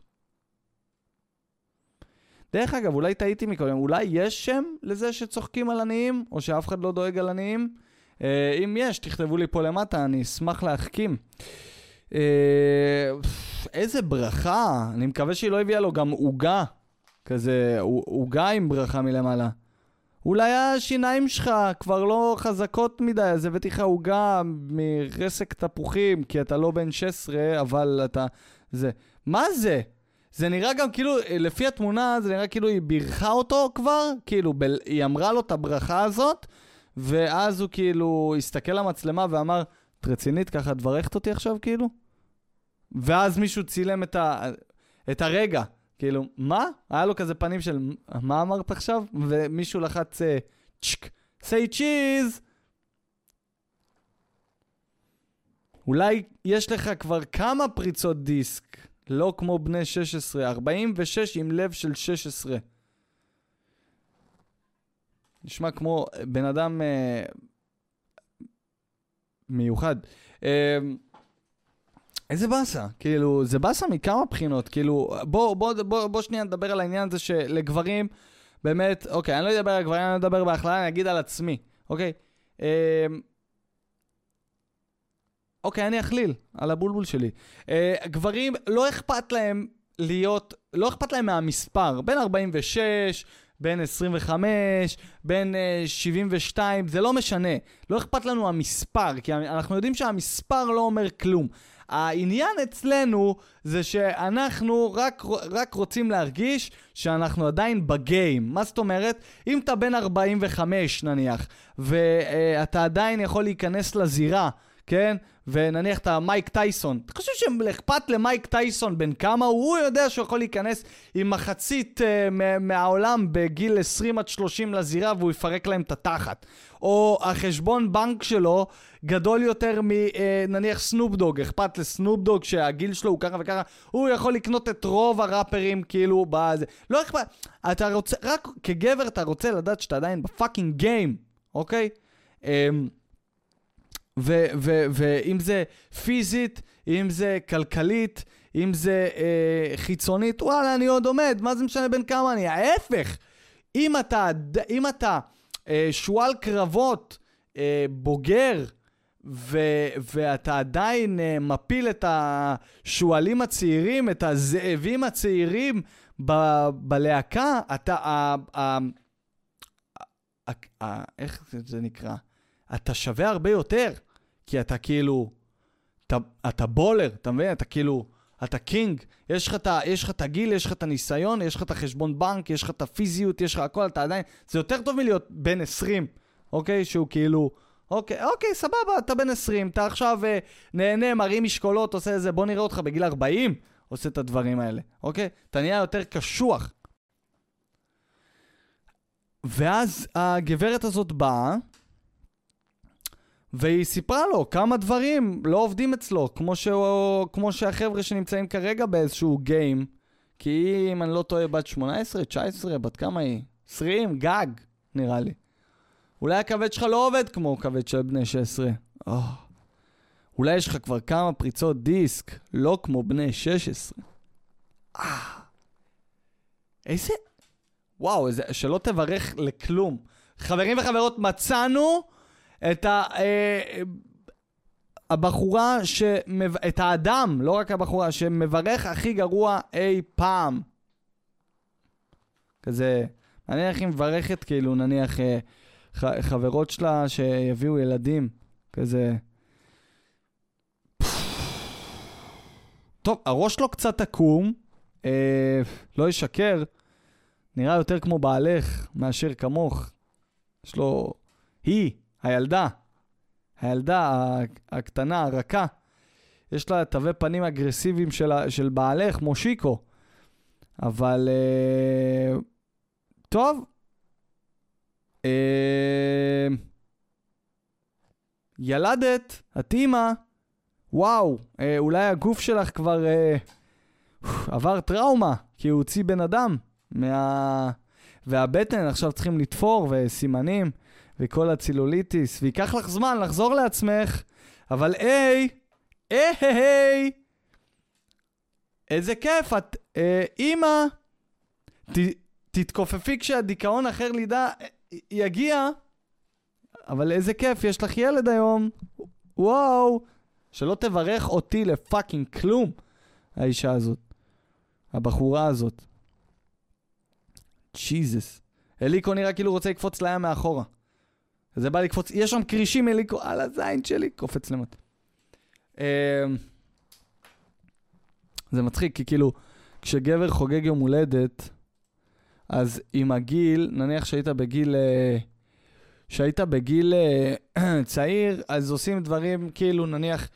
דרך אגב, אולי טעיתי מקודם, אולי יש שם לזה שצוחקים על עניים, או שאף אחד לא דואג על עניים? Uh, אם יש, תכתבו לי פה למטה, אני אשמח להחכים. Uh, איזה ברכה. אני מקווה שהיא לא הביאה לו גם עוגה. כזה, עוגה עם ברכה מלמעלה. אולי השיניים שלך כבר לא חזקות מדי, אז הבאתי לך עוגה מרסק תפוחים, כי אתה לא בן 16, אבל אתה... זה... מה זה? זה נראה גם כאילו, לפי התמונה, זה נראה כאילו היא בירכה אותו כבר, כאילו, ב... היא אמרה לו את הברכה הזאת, ואז הוא כאילו הסתכל למצלמה ואמר, את רצינית ככה, את מברכת אותי עכשיו, כאילו? ואז מישהו צילם את, ה... את הרגע. כאילו, מה? היה לו כזה פנים של, מה אמרת עכשיו? ומישהו לחץ אה, צ'ק, say cheese! אולי יש לך כבר כמה פריצות דיסק, לא כמו בני 16, 46 עם לב של 16. נשמע כמו בן אדם אה, מיוחד. אה, איזה באסה, כאילו, זה באסה מכמה בחינות, כאילו, בוא, בוא, בוא, בוא שנייה נדבר על העניין הזה שלגברים, באמת, אוקיי, אני לא אדבר על גברים, אני אדבר בהכללה, אני אגיד על עצמי, אוקיי? אה, אוקיי, אני אכליל על הבולבול שלי. אה, גברים, לא אכפת להם להיות, לא אכפת להם מהמספר, בין 46, בין 25, בין uh, 72, זה לא משנה. לא אכפת לנו המספר, כי אנחנו יודעים שהמספר לא אומר כלום. העניין אצלנו זה שאנחנו רק, רק רוצים להרגיש שאנחנו עדיין בגיים. מה זאת אומרת? אם אתה בן 45 נניח, ואתה עדיין יכול להיכנס לזירה, כן? ונניח אתה מייק טייסון, אתה חושב שאכפת למייק טייסון בן כמה הוא? יודע שהוא יכול להיכנס עם מחצית uh, מהעולם בגיל 20 עד 30 לזירה והוא יפרק להם את התחת. או החשבון בנק שלו גדול יותר מנניח אה, סנופדוג, אכפת לסנופדוג שהגיל שלו הוא ככה וככה, הוא יכול לקנות את רוב הראפרים כאילו בזה. לא אכפת, אתה רוצה, רק כגבר אתה רוצה לדעת שאתה עדיין בפאקינג גיים, אוקיי? Um, ואם זה פיזית, אם זה כלכלית, אם זה אה, חיצונית, וואלה, אני עוד עומד, מה זה משנה בין כמה אני? ההפך, אם אתה, אם אתה אה, שועל קרבות אה, בוגר, ו, ואתה עדיין אה, מפיל את השועלים הצעירים, את הזאבים הצעירים ב, בלהקה, אתה, ה, ה, ה, ה, איך זה נקרא? אתה שווה הרבה יותר. כי אתה כאילו, אתה, אתה בולר, אתה מבין? אתה כאילו, אתה קינג. יש לך, את הגיל, יש לך את הניסיון, יש לך את החשבון בנק, יש לך את הפיזיות, יש לך הכל, אתה עדיין... זה יותר טוב מלהיות בן 20, אוקיי? שהוא כאילו... אוקיי, אוקיי, סבבה, אתה בן 20, אתה עכשיו אה, נהנה, מרים משקולות, עושה איזה, בוא נראה אותך בגיל 40, עושה את הדברים האלה, אוקיי? אתה נהיה יותר קשוח. ואז הגברת הזאת באה, והיא סיפרה לו כמה דברים לא עובדים אצלו, כמו, שהוא, כמו שהחבר'ה שנמצאים כרגע באיזשהו גיים, כי היא, אם אני לא טועה, בת 18, 19, בת כמה היא? 20, גג, נראה לי. אולי הכבד שלך לא עובד כמו כבד של בני 16. Oh. אולי יש לך כבר כמה פריצות דיסק, לא כמו בני 16. אה. איזה... וואו, איזה... שלא תברך לכלום. חברים וחברות, מצאנו את ה... אה, הבחורה, שמב... את האדם, לא רק הבחורה, שמברך הכי גרוע אי פעם. כזה, נניח היא מברכת, כאילו, נניח אה, ח... חברות שלה שיביאו ילדים, כזה... טוב, הראש שלו קצת עקום, אה, לא ישקר, נראה יותר כמו בעלך מאשר כמוך. יש לו... היא, הילדה, הילדה הקטנה, הרכה, יש לה תווי פנים אגרסיביים של, של בעלך, מושיקו. אבל... אה, טוב. אה, ילדת, את אימא, וואו, אה, אולי הגוף שלך כבר אה, עבר טראומה, כי הוא הוציא בן אדם מה... והבטן עכשיו צריכים לתפור וסימנים. וכל הצילוליטיס, וייקח לך זמן לחזור לעצמך, אבל היי, היי, היי, איזה כיף, את, אה, אימא, ת, תתכופפי כשהדיכאון אחר לידה אה, יגיע, אבל איזה כיף, יש לך ילד היום, וואו, שלא תברך אותי לפאקינג כלום. האישה הזאת. הבחורה הזאת. ג'יזוס. אליקו נראה כאילו רוצה לקפוץ לים מאחורה. זה בא לקפוץ, יש שם כרישים אליקו, על הזין שלי, קופץ למטה. אמ, זה מצחיק, כי כאילו, כשגבר חוגג יום הולדת, אז עם הגיל, נניח שהיית בגיל... אה, שהיית בגיל אה, צעיר, אז עושים דברים כאילו, נניח,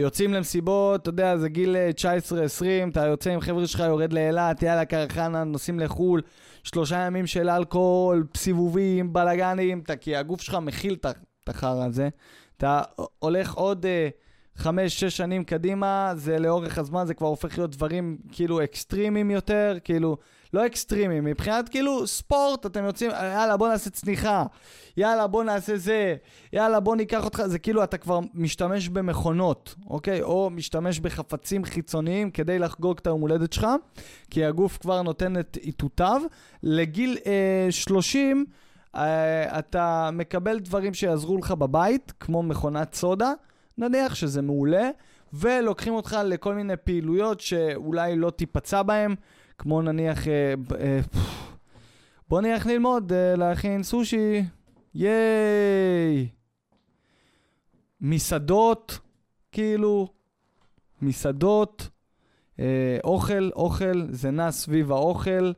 יוצאים למסיבות, אתה יודע, זה גיל 19-20, אתה יוצא עם חבר'ה שלך, יורד לאילת, יאללה, קרחנה, נוסעים לחו"ל, שלושה ימים של אלכוהול, סיבובים, בלאגנים, כי הגוף שלך מכיל את החרא הזה. אתה הולך עוד... חמש, שש שנים קדימה, זה לאורך הזמן, זה כבר הופך להיות דברים כאילו אקסטרימיים יותר, כאילו, לא אקסטרימיים, מבחינת כאילו ספורט, אתם יוצאים, יאללה בוא נעשה צניחה, יאללה בוא נעשה זה, יאללה בוא ניקח אותך, זה כאילו אתה כבר משתמש במכונות, אוקיי? או משתמש בחפצים חיצוניים כדי לחגוג את היום הולדת שלך, כי הגוף כבר נותן את איתותיו. לגיל אה, 30, אה, אתה מקבל דברים שיעזרו לך בבית, כמו מכונת סודה. נניח שזה מעולה, ולוקחים אותך לכל מיני פעילויות שאולי לא תיפצע בהן, כמו נניח, אה, אה, בוא נלך ללמוד אה, להכין סושי, ייי. מסעדות, כאילו, מסעדות, אה, אוכל, אוכל, זה נע סביב האוכל,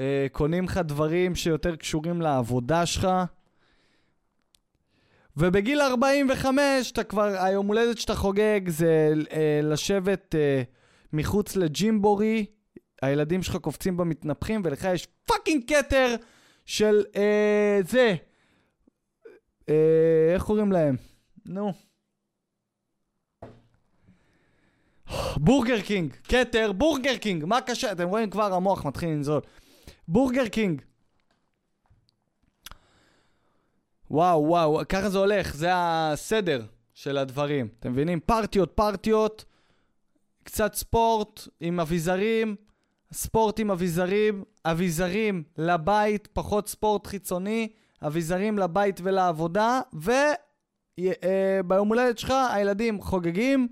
אה, קונים לך דברים שיותר קשורים לעבודה שלך. ובגיל 45, אתה כבר, היום הולדת שאתה חוגג זה אה, לשבת אה, מחוץ לג'ימבורי, הילדים שלך קופצים במתנפחים, ולך יש fucking כתר של אה, זה. אה, איך קוראים להם? נו. בורגר קינג, כתר, בורגר קינג, מה קשה? אתם רואים כבר המוח מתחיל לנזול. בורגר קינג. וואו, וואו, ככה זה הולך, זה הסדר של הדברים. אתם מבינים? פרטיות, פרטיות, קצת ספורט עם אביזרים, ספורט עם אביזרים, אביזרים לבית, פחות ספורט חיצוני, אביזרים לבית ולעבודה, וביום אה, הולדת שלך הילדים חוגגים,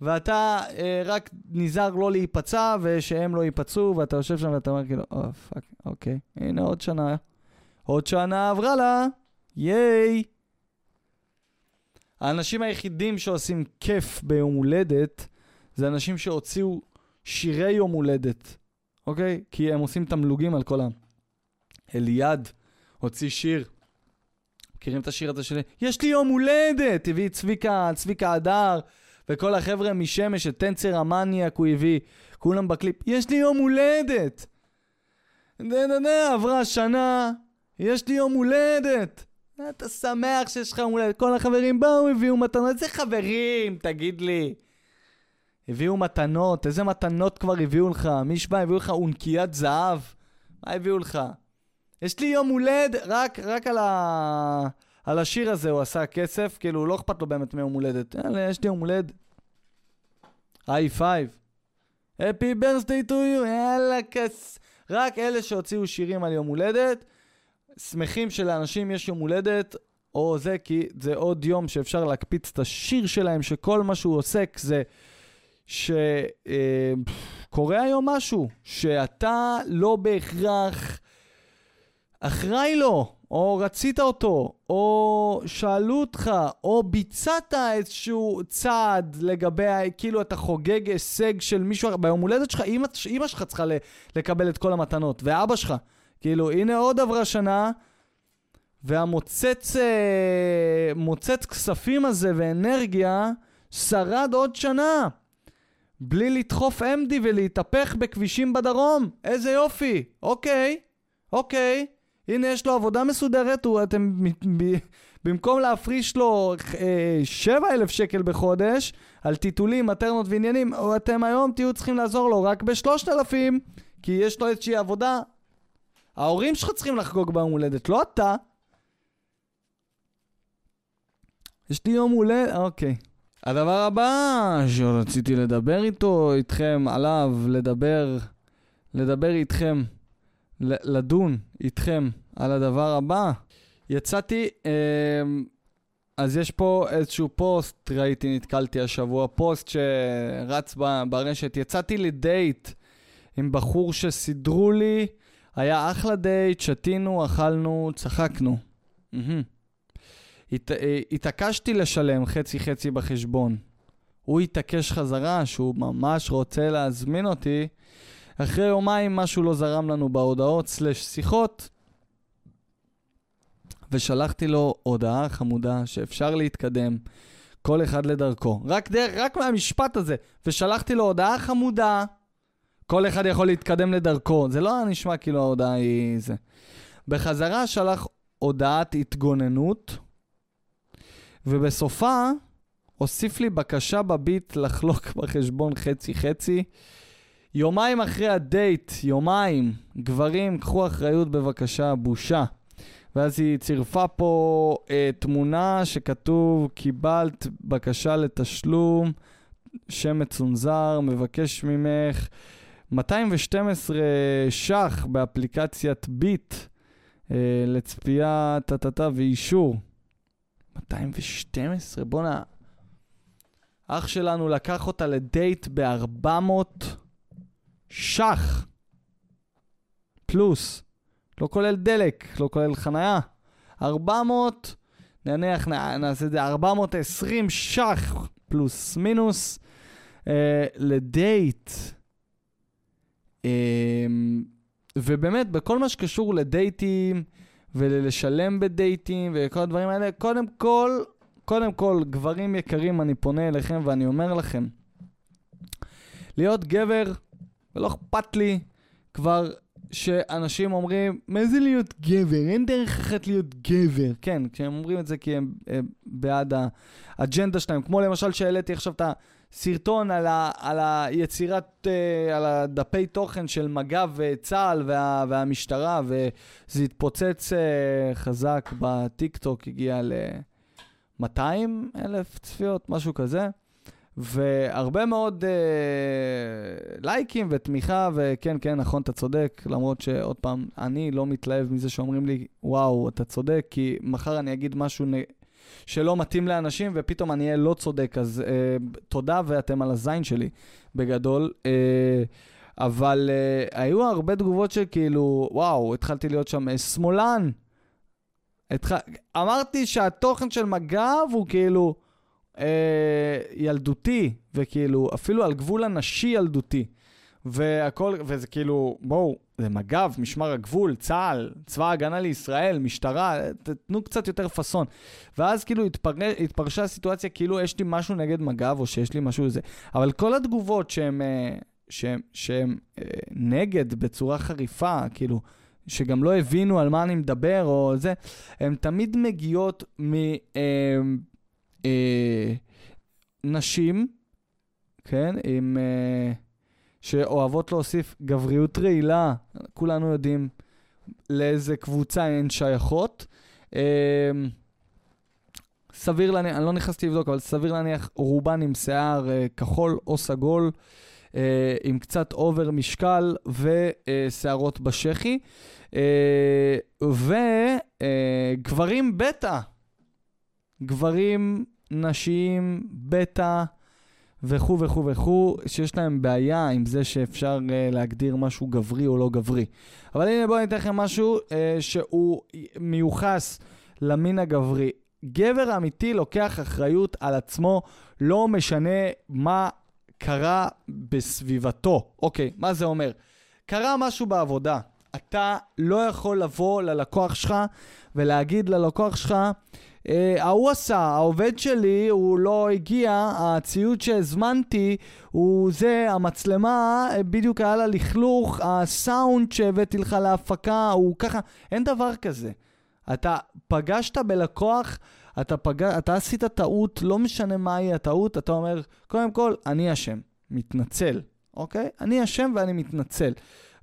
ואתה אה, רק נזהר לא להיפצע, ושהם לא ייפצעו, ואתה יושב שם ואתה אומר כאילו, oh, fuck, אוקיי, הנה עוד שנה. עוד שנה עברה לה. ייי! האנשים היחידים שעושים כיף ביום הולדת זה אנשים שהוציאו שירי יום הולדת, אוקיי? כי הם עושים תמלוגים על כל העם. אליעד הוציא שיר. מכירים את השיר הזה שלי? יש לי יום הולדת! הביא צביקה, צביקה הדר, וכל החבר'ה משמש, את טנצר המניאק הוא הביא. כולם בקליפ, יש לי יום הולדת! דה דה דה, עברה שנה, יש לי יום הולדת! אתה שמח שיש לך הולדת, כל החברים באו, הביאו מתנות. איזה חברים, תגיד לי. הביאו מתנות, איזה מתנות כבר הביאו לך? מי שבא, הביאו לך אונקיית זהב? מה הביאו לך? יש לי יום הולד, רק, רק על, ה... על השיר הזה הוא עשה כסף, כאילו לא אכפת לו באמת מיום הולדת. יאללה, יש לי יום הולד. high five. happy birthday to you, יאללה כס. רק אלה שהוציאו שירים על יום הולדת, שמחים שלאנשים יש יום הולדת, או זה כי זה עוד יום שאפשר להקפיץ את השיר שלהם, שכל מה שהוא עוסק זה שקורה אה, היום משהו, שאתה לא בהכרח אחראי לו, או רצית אותו, או שאלו אותך, או ביצעת איזשהו צעד לגבי, כאילו אתה חוגג הישג של מישהו, ביום הולדת שלך, אמא שלך צריכה לקבל את כל המתנות, ואבא שלך. כאילו, הנה עוד עברה שנה, והמוצץ אה, מוצץ כספים הזה ואנרגיה שרד עוד שנה. בלי לדחוף MD ולהתהפך בכבישים בדרום. איזה יופי. אוקיי, אוקיי. הנה, יש לו עבודה מסודרת, הוא, אתם, במקום להפריש לו אה, 7,000 שקל בחודש על טיטולים, מטרנות ועניינים, אתם היום תהיו צריכים לעזור לו רק ב-3,000, כי יש לו איזושהי עבודה ההורים שלך צריכים לחגוג ביום הולדת, לא אתה. יש לי יום הולדת, אוקיי. הדבר הבא שרציתי לדבר איתו, איתכם, עליו, לדבר, לדבר איתכם, לדון איתכם על הדבר הבא. יצאתי אה, אז יש פה איזשהו פוסט, ראיתי, נתקלתי השבוע, פוסט שרץ ברשת. יצאתי לדייט עם בחור שסידרו לי, היה אחלה דייט, שתינו, אכלנו, צחקנו. מהמם. הת, אה, התעקשתי לשלם חצי-חצי בחשבון. הוא התעקש חזרה שהוא ממש רוצה להזמין אותי. אחרי יומיים משהו לא זרם לנו בהודעות סלש שיחות, ושלחתי לו הודעה חמודה שאפשר להתקדם, כל אחד לדרכו. רק, דרך, רק מהמשפט הזה, ושלחתי לו הודעה חמודה, כל אחד יכול להתקדם לדרכו. זה לא נשמע כאילו ההודעה היא זה. בחזרה שלח הודעת התגוננות, ובסופה הוסיף לי בקשה בביט לחלוק בחשבון חצי-חצי. יומיים אחרי הדייט, יומיים, גברים, קחו אחריות בבקשה, בושה. ואז היא צירפה פה אה, תמונה שכתוב, קיבלת בקשה לתשלום, שם מצונזר, מבקש ממך 212 ש"ח באפליקציית ביט אה, לצפייה טה-טה-טה ואישור. 212, בואנה. אח שלנו לקח אותה לדייט ב-400 ש"ח. פלוס. לא כולל דלק, לא כולל חנייה. 400, נניח נעשה את זה 420 ש"ח פלוס מינוס אה, לדייט. אה, ובאמת, בכל מה שקשור לדייטים ולשלם בדייטים וכל הדברים האלה, קודם כל, קודם כל, גברים יקרים, אני פונה אליכם ואני אומר לכם, להיות גבר, ולא אכפת לי כבר שאנשים אומרים, מה זה להיות גבר? אין דרך אחת להיות גבר. כן, כשהם אומרים את זה כי הם אה, בעד האג'נדה שלהם, כמו למשל שהעליתי עכשיו את הסרטון על, ה, על היצירת, אה, על הדפי תוכן של מג"ב וצה"ל וה, והמשטרה, וזה התפוצץ אה, חזק בטיק טוק, הגיע ל-200 אלף צפיות, משהו כזה. והרבה מאוד אה, לייקים ותמיכה, וכן, כן, נכון, אתה צודק, למרות שעוד פעם, אני לא מתלהב מזה שאומרים לי, וואו, אתה צודק, כי מחר אני אגיד משהו נ... שלא מתאים לאנשים, ופתאום אני אהיה לא צודק, אז אה, תודה ואתם על הזין שלי, בגדול. אה, אבל אה, היו הרבה תגובות שכאילו, וואו, התחלתי להיות שם אה, שמאלן. התח... אמרתי שהתוכן של מג"ב הוא כאילו... אה, ילדותי, וכאילו, אפילו על גבול הנשי ילדותי. והכל, וזה כאילו, בואו, זה מג"ב, משמר הגבול, צה"ל, צבא ההגנה לישראל, משטרה, תתנו קצת יותר פאסון. ואז כאילו התפר... התפרשה הסיטואציה כאילו יש לי משהו נגד מג"ב, או שיש לי משהו לזה. אבל כל התגובות שהן שהם, שהם, אה, נגד בצורה חריפה, כאילו, שגם לא הבינו על מה אני מדבר, או זה, הן תמיד מגיעות מ... אה, אה, כן, עם, אה, שאוהבות להוסיף גבריות רעילה, כולנו יודעים לאיזה קבוצה הן שייכות. אה, סביר להניח, אני לא נכנסתי לבדוק, אבל סביר להניח רובן עם שיער אה, כחול או סגול, אה, עם קצת אובר משקל ושערות בשחי. אה, וגברים בטא, גברים נשיים, בטא וכו' וכו' וכו', שיש להם בעיה עם זה שאפשר uh, להגדיר משהו גברי או לא גברי. אבל הנה בואו אני אתן לכם משהו uh, שהוא מיוחס למין הגברי. גבר אמיתי לוקח אחריות על עצמו, לא משנה מה קרה בסביבתו. אוקיי, מה זה אומר? קרה משהו בעבודה. אתה לא יכול לבוא ללקוח שלך ולהגיד ללקוח שלך, ההוא uh, עשה, העובד שלי, הוא לא הגיע, הציוד שהזמנתי הוא זה, המצלמה בדיוק היה לה לכלוך, הסאונד שהבאתי לך להפקה הוא ככה, אין דבר כזה. אתה פגשת בלקוח, אתה, פג... אתה עשית טעות, לא משנה מהי הטעות, אתה אומר, קודם כל, אני אשם, מתנצל, אוקיי? אני אשם ואני מתנצל.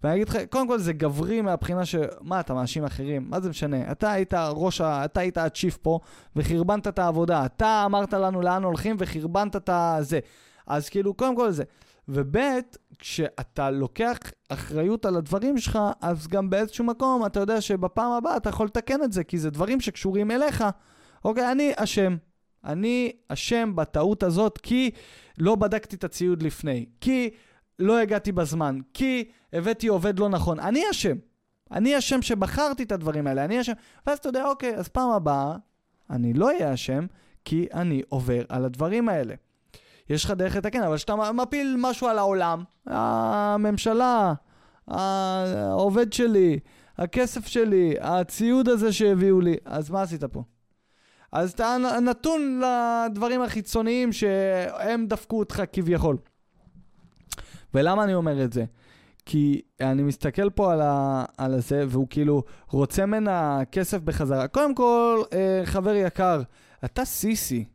ואני אגיד לך, קודם כל זה גברי מהבחינה ש... מה, אתה מאשים אחרים? מה זה משנה? אתה היית ראש ה... אתה היית הצ'יף פה, וחרבנת את העבודה. אתה אמרת לנו לאן הולכים וחרבנת את הזה. אז כאילו, קודם כל זה. וב' כשאתה לוקח אחריות על הדברים שלך, אז גם באיזשהו מקום אתה יודע שבפעם הבאה אתה יכול לתקן את זה, כי זה דברים שקשורים אליך, אוקיי, אני אשם. אני אשם בטעות הזאת כי לא בדקתי את הציוד לפני, כי לא הגעתי בזמן, כי הבאתי עובד לא נכון. אני אשם. אני אשם שבחרתי את הדברים האלה, אני אשם. ואז אתה יודע, אוקיי, אז פעם הבאה אני לא אהיה אשם, כי אני עובר על הדברים האלה. יש לך דרך לתקן, אבל כשאתה מפיל משהו על העולם, הממשלה, העובד שלי, הכסף שלי, הציוד הזה שהביאו לי, אז מה עשית פה? אז אתה נתון לדברים החיצוניים שהם דפקו אותך כביכול. ולמה אני אומר את זה? כי אני מסתכל פה על, ה, על זה, והוא כאילו רוצה ממנה כסף בחזרה. קודם כל, אה, חבר יקר, אתה סיסי,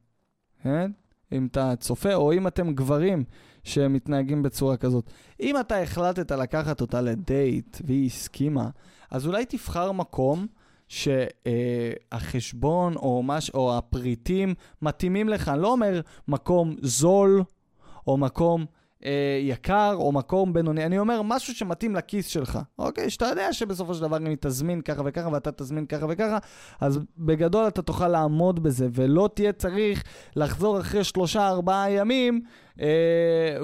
כן? אם אתה צופה, או אם אתם גברים שמתנהגים בצורה כזאת. אם אתה החלטת לקחת אותה לדייט והיא הסכימה, אז אולי תבחר מקום שהחשבון אה, או, מש, או הפריטים מתאימים לך. אני לא אומר מקום זול או מקום אה, יקר או מקום בינוני, אני אומר משהו שמתאים לכיס שלך, אוקיי? שאתה יודע שבסופו של דבר אם היא תזמין ככה וככה ואתה תזמין ככה וככה, אז בגדול אתה תוכל לעמוד בזה, ולא תהיה צריך לחזור אחרי שלושה ארבעה ימים אה,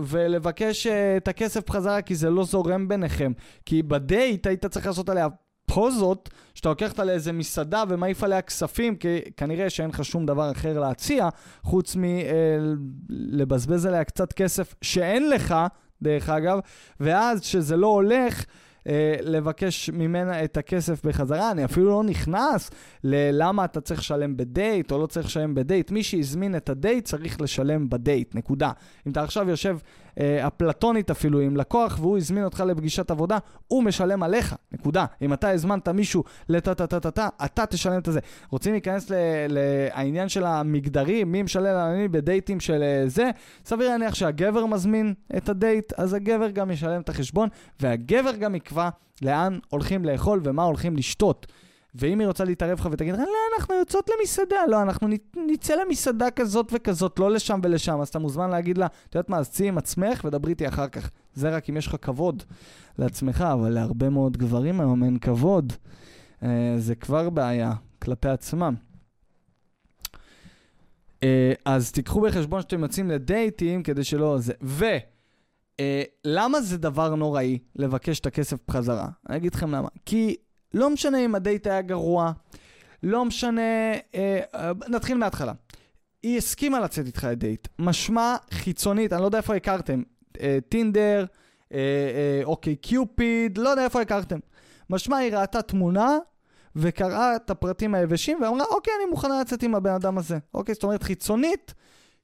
ולבקש אה, את הכסף בחזרה, כי זה לא זורם ביניכם. כי בדייט היית צריך לעשות עליה פוזות, שאתה לוקח אותה לאיזה מסעדה ומעיף עליה כספים, כי כנראה שאין לך שום דבר אחר להציע, חוץ מלבזבז אה, עליה קצת כסף שאין לך, דרך אגב, ואז כשזה לא הולך, אה, לבקש ממנה את הכסף בחזרה. אני אפילו לא נכנס ללמה אתה צריך לשלם בדייט או לא צריך לשלם בדייט. מי שהזמין את הדייט צריך לשלם בדייט, נקודה. אם אתה עכשיו יושב אה, אפלטונית אפילו עם לקוח והוא הזמין אותך לפגישת עבודה, הוא משלם עליך, נקודה. אם אתה הזמנת מישהו לטה-טה-טה-טה, אתה תשלם את זה. רוצים להיכנס לעניין של המגדרים, מי משלם על מי בדייטים של אה, זה? סביר להניח שהגבר מזמין את הדייט, אז הגבר גם ישלם את החשבון, והגבר גם יקבע לאן הולכים לאכול ומה הולכים לשתות. ואם היא רוצה להתערב לך ותגיד לך, לא, אנחנו יוצאות למסעדה, לא, אנחנו נצא למסעדה כזאת וכזאת, לא לשם ולשם, אז אתה מוזמן להגיד לה, את יודעת מה, אז צאי עם עצמך ודברי איתי אחר כך. זה רק אם יש לך כבוד לעצמך, אבל להרבה מאוד גברים היום אין כבוד. אה, זה כבר בעיה כלפי עצמם. אה, אז תיקחו בחשבון שאתם יוצאים לדייטים כדי שלא... זה. ו... אה, למה זה דבר נוראי לבקש את הכסף בחזרה? אני אגיד לכם למה. כי לא משנה אם הדייט היה גרוע, לא משנה... אה, אה, נתחיל מההתחלה. היא הסכימה לצאת איתך לדייט. משמע חיצונית, אני לא יודע איפה הכרתם. אה, טינדר, אה, אה, אוקיי, קיופיד, לא יודע איפה הכרתם. משמע היא ראתה תמונה וקראה את הפרטים היבשים ואמרה, אוקיי, אני מוכנה לצאת עם הבן אדם הזה. אוקיי, זאת אומרת, חיצונית,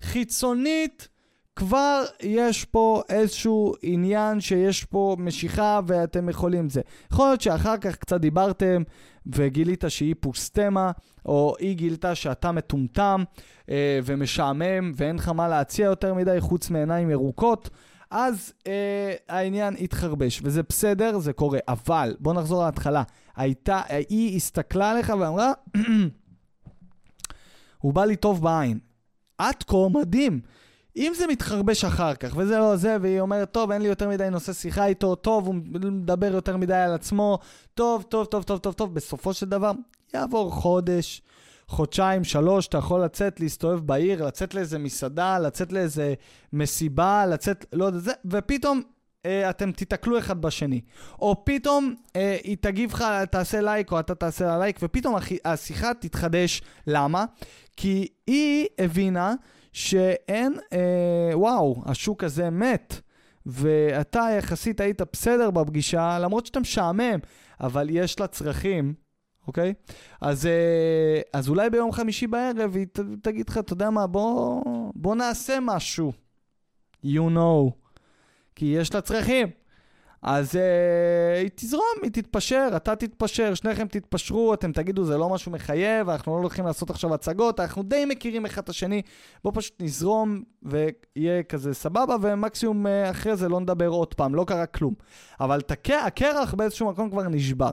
חיצונית, כבר יש פה איזשהו עניין שיש פה משיכה ואתם יכולים זה. יכול להיות שאחר כך קצת דיברתם וגילית שהיא פוסטמה, או היא גילתה שאתה מטומטם אה, ומשעמם ואין לך מה להציע יותר מדי חוץ מעיניים ירוקות. אז אה, העניין התחרבש, וזה בסדר, זה קורה. אבל, בוא נחזור להתחלה. הייתה, היא הסתכלה עליך ואמרה, הוא בא לי טוב בעין. עד כה מדהים. אם זה מתחרבש אחר כך, וזה לא זה, והיא אומרת, טוב, אין לי יותר מדי נושא שיחה איתו, טוב, הוא מדבר יותר מדי על עצמו, טוב, טוב, טוב, טוב, טוב, טוב, בסופו של דבר, יעבור חודש, חודשיים, שלוש, אתה יכול לצאת, להסתובב בעיר, לצאת לאיזה מסעדה, לצאת לאיזה מסיבה, לצאת, לא יודע, זה, ופתאום אה, אתם תיתקלו אחד בשני. או פתאום אה, היא תגיב לך, תעשה לייק, או אתה תעשה לה לייק, ופתאום השיחה תתחדש. למה? כי היא הבינה שאין, אה, וואו, השוק הזה מת, ואתה יחסית היית בסדר בפגישה, למרות שאתה משעמם, אבל יש לה צרכים, אוקיי? אז, אה, אז אולי ביום חמישי בערב היא ת, תגיד לך, אתה יודע מה, בוא, בוא נעשה משהו. You know. כי יש לה צרכים. אז uh, היא תזרום, היא תתפשר, אתה תתפשר, שניכם תתפשרו, אתם תגידו זה לא משהו מחייב, אנחנו לא הולכים לעשות עכשיו הצגות, אנחנו די מכירים אחד את השני, בואו פשוט נזרום ויהיה כזה סבבה, ומקסימום uh, אחרי זה לא נדבר עוד פעם, לא קרה כלום. אבל הקרח באיזשהו מקום כבר נשבר.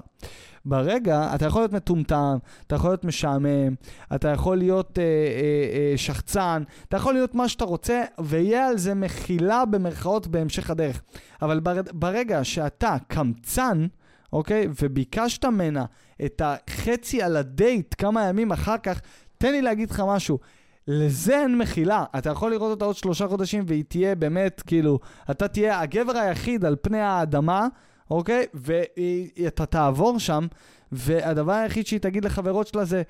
ברגע, אתה יכול להיות מטומטם, אתה יכול להיות משעמם, אתה יכול להיות אה, אה, אה, שחצן, אתה יכול להיות מה שאתה רוצה, ויהיה על זה מחילה במרכאות בהמשך הדרך. אבל ברגע שאתה קמצן, אוקיי, וביקשת ממנה את החצי על הדייט כמה ימים אחר כך, תן לי להגיד לך משהו. לזה אין מחילה. אתה יכול לראות אותה עוד שלושה חודשים והיא תהיה באמת, כאילו, אתה תהיה הגבר היחיד על פני האדמה, אוקיי? ואתה תעבור שם, והדבר היחיד שהיא תגיד לחברות שלה זה,